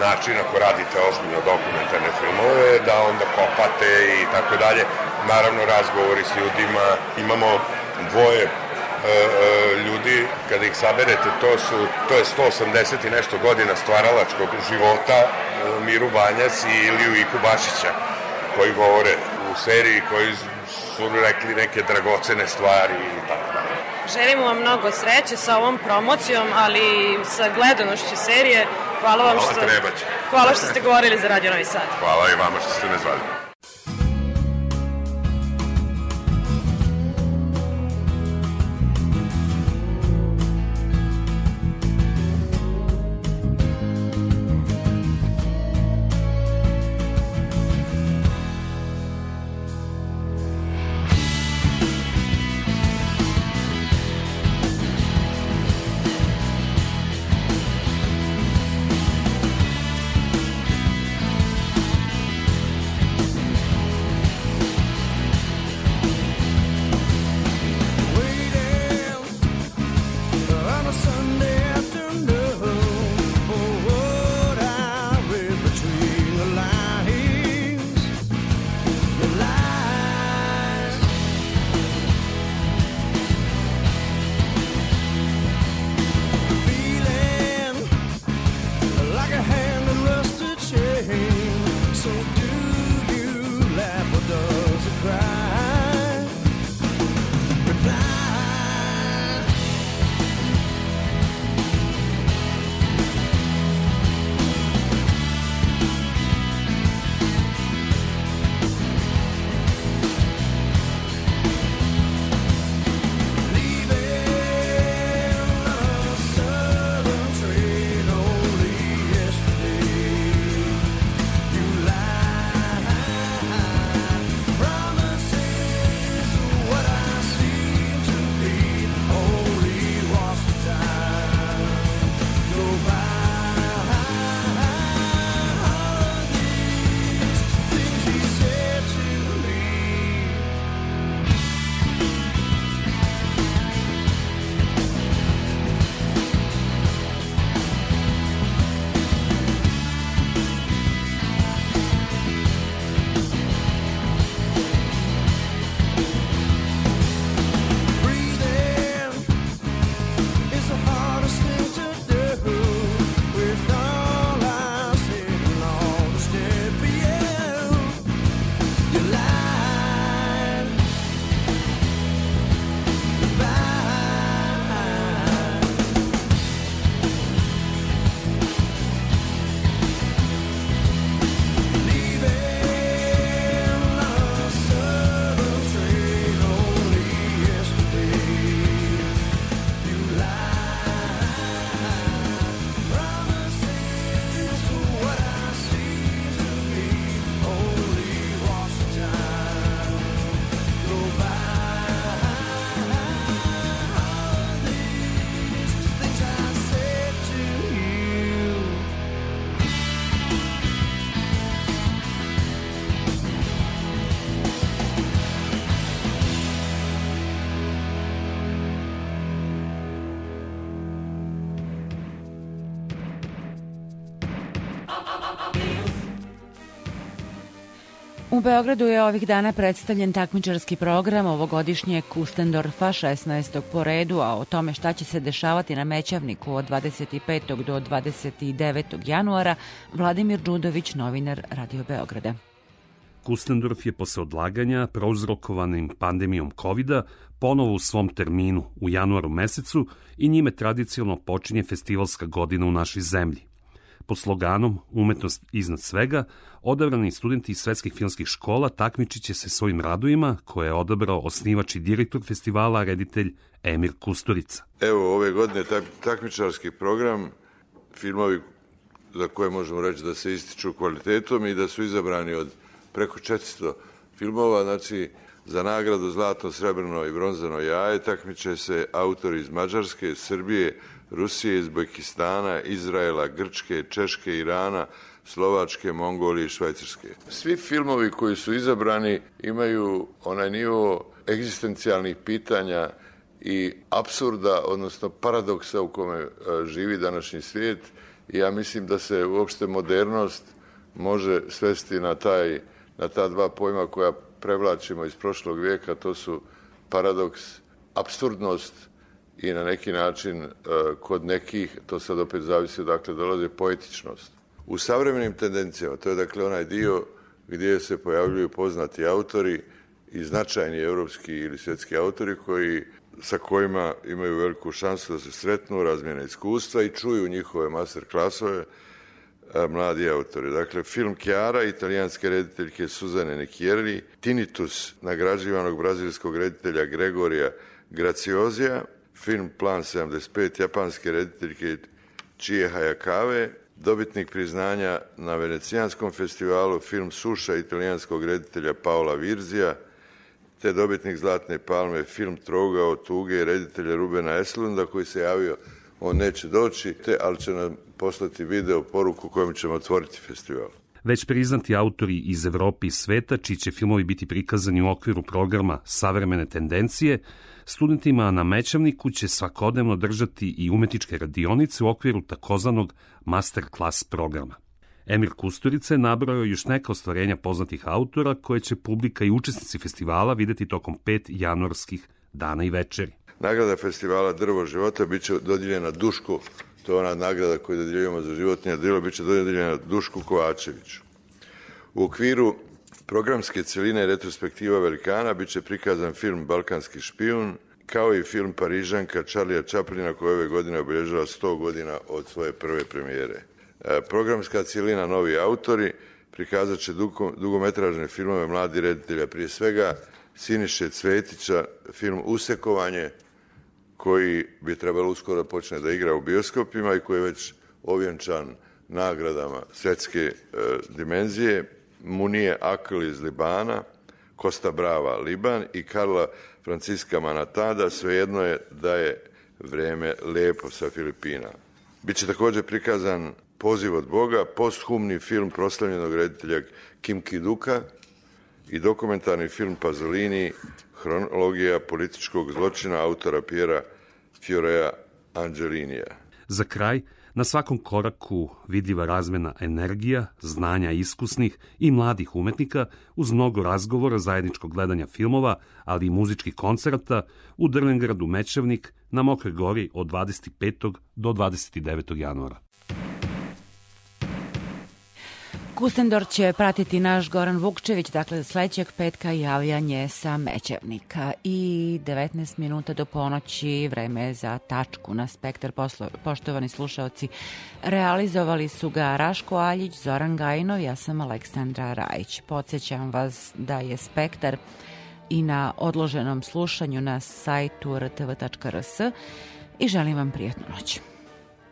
način ako radite ozbiljno dokumentarne filmove, da onda kopate i tako dalje. Naravno, razgovori s ljudima, imamo dvoje e, e, ljudi, kada ih saberete, to, su, to je 180 i nešto godina stvaralačkog života e, Miru Banjac i Iliju Iku Bašića, koji govore u seriji, koji su rekli neke dragocene stvari i tako dalje. Želimo vam mnogo sreće sa ovom promocijom, ali sa gledanošću serije. Hvala vam Hvala, što, hvala što ste govorili za Radio Novi Sad. Hvala i vama što ste me zvali. Beogradu je ovih dana predstavljen takmičarski program ovogodišnjeg Kustendorfa 16. po redu, a o tome šta će se dešavati na Mećavniku od 25. do 29. januara Vladimir Đudović, novinar Radio Beograda. Kustendorf je posle odlaganja prouzrokovanim pandemijom covid ponovo u svom terminu u januaru mesecu i njime tradicionalno počinje festivalska godina u našoj zemlji. Pod sloganom Umetnost iznad svega, odabrani studenti iz svetskih filmskih škola takmičit će se svojim radovima koje je odabrao osnivač i direktor festivala, reditelj Emir Kusturica. Evo, ove godine tak, takmičarski program, filmovi za koje možemo reći da se ističu kvalitetom i da su izabrani od preko 400 filmova, znači Za nagradu Zlatno, Srebrno i Bronzano jaje takmiče se autori iz Mađarske, Srbije, Rusije, Uzbekistana, Izraela, Grčke, Češke, Irana, Slovačke, Mongolije i Švajcarske. Svi filmovi koji su izabrani imaju onaj nivo egzistencijalnih pitanja i absurda, odnosno paradoksa u kome e, živi današnji svijet ja mislim da se uopšte modernost može svesti na, taj, na ta dva pojma koja prevlačimo iz prošlog vijeka, to su paradoks, absurdnost i na neki način e, kod nekih, to sad opet zavisi odakle dolaze, poetičnost. U savremenim tendencijama, to je dakle onaj dio gdje se pojavljuju poznati autori i značajni evropski ili svjetski autori koji sa kojima imaju veliku šansu da se sretnu, razmjene iskustva i čuju njihove master klasove a, mladi autori. Dakle, film Chiara, italijanske rediteljke Suzane Nekjerli, Tinnitus, nagrađivanog brazilskog reditelja Gregorija Graciozija, film Plan 75, japanske rediteljke Chie Hayakawe, dobitnik priznanja na Venecijanskom festivalu, film Suša italijanskog reditelja Paola Virzija, te dobitnik Zlatne palme, film Troga od tuge reditelja Rubena Eslunda koji se javio, on neće doći, te, ali će nam poslati video poruku kojom ćemo otvoriti festival. Već priznati autori iz Evrope i sveta, čiji će filmovi biti prikazani u okviru programa Savremene tendencije, studentima na Mećavniku će svakodnevno držati i umetničke radionice u okviru takozvanog master class programa. Emir Kusturica je nabrojao još neka ostvarenja poznatih autora koje će publika i učesnici festivala videti tokom pet januarskih dana i večeri. Nagrada festivala Drvo života biće dodijeljena Dušku, to je ona nagrada koju dodjeljujemo za životinje drvo, biće dodijeljena Dušku Kovačeviću. U okviru programske celine retrospektiva Velikana biće prikazan film Balkanski špijun, kao i film Parižanka Charlija Chaplina koja ove godine obilježava 100 godina od svoje prve premijere. E, programska cijelina Novi autori prikazat će dugometražne filmove mladi reditelja, prije svega Siniše Cvetića, film Usekovanje, koji bi trebalo uskoro da počne da igra u bioskopima i koji je već ovjenčan nagradama svetske e, dimenzije, Munije Akl iz Libana, Kosta Brava Liban i Karla Franciska Manatada, svejedno je da je vreme lepo sa Filipina. Biće takođe prikazan Poziv od Boga, posthumni film proslavljenog reditelja Kim Kiduka i dokumentarni film Pazolini, hronologija političkog zločina autora Pjera Fiorea Angelinija. Za kraj, na svakom koraku vidljiva razmena energija, znanja iskusnih i mladih umetnika uz mnogo razgovora, zajedničkog gledanja filmova, ali i muzičkih koncerta u Drvengradu Mečevnik na Mokroj gori od 25. do 29. januara. Kustendor će pratiti naš Goran Vukčević, dakle sledećeg petka javljanje sa Mećevnika i 19 minuta do ponoći vreme za tačku na spektar poslo, poštovani slušaoci. Realizovali su ga Raško Aljić, Zoran Gajinov, ja sam Aleksandra Rajić. Podsećam vas da je spektar i na odloženom slušanju na sajtu rtv.rs i želim vam prijatnu noć.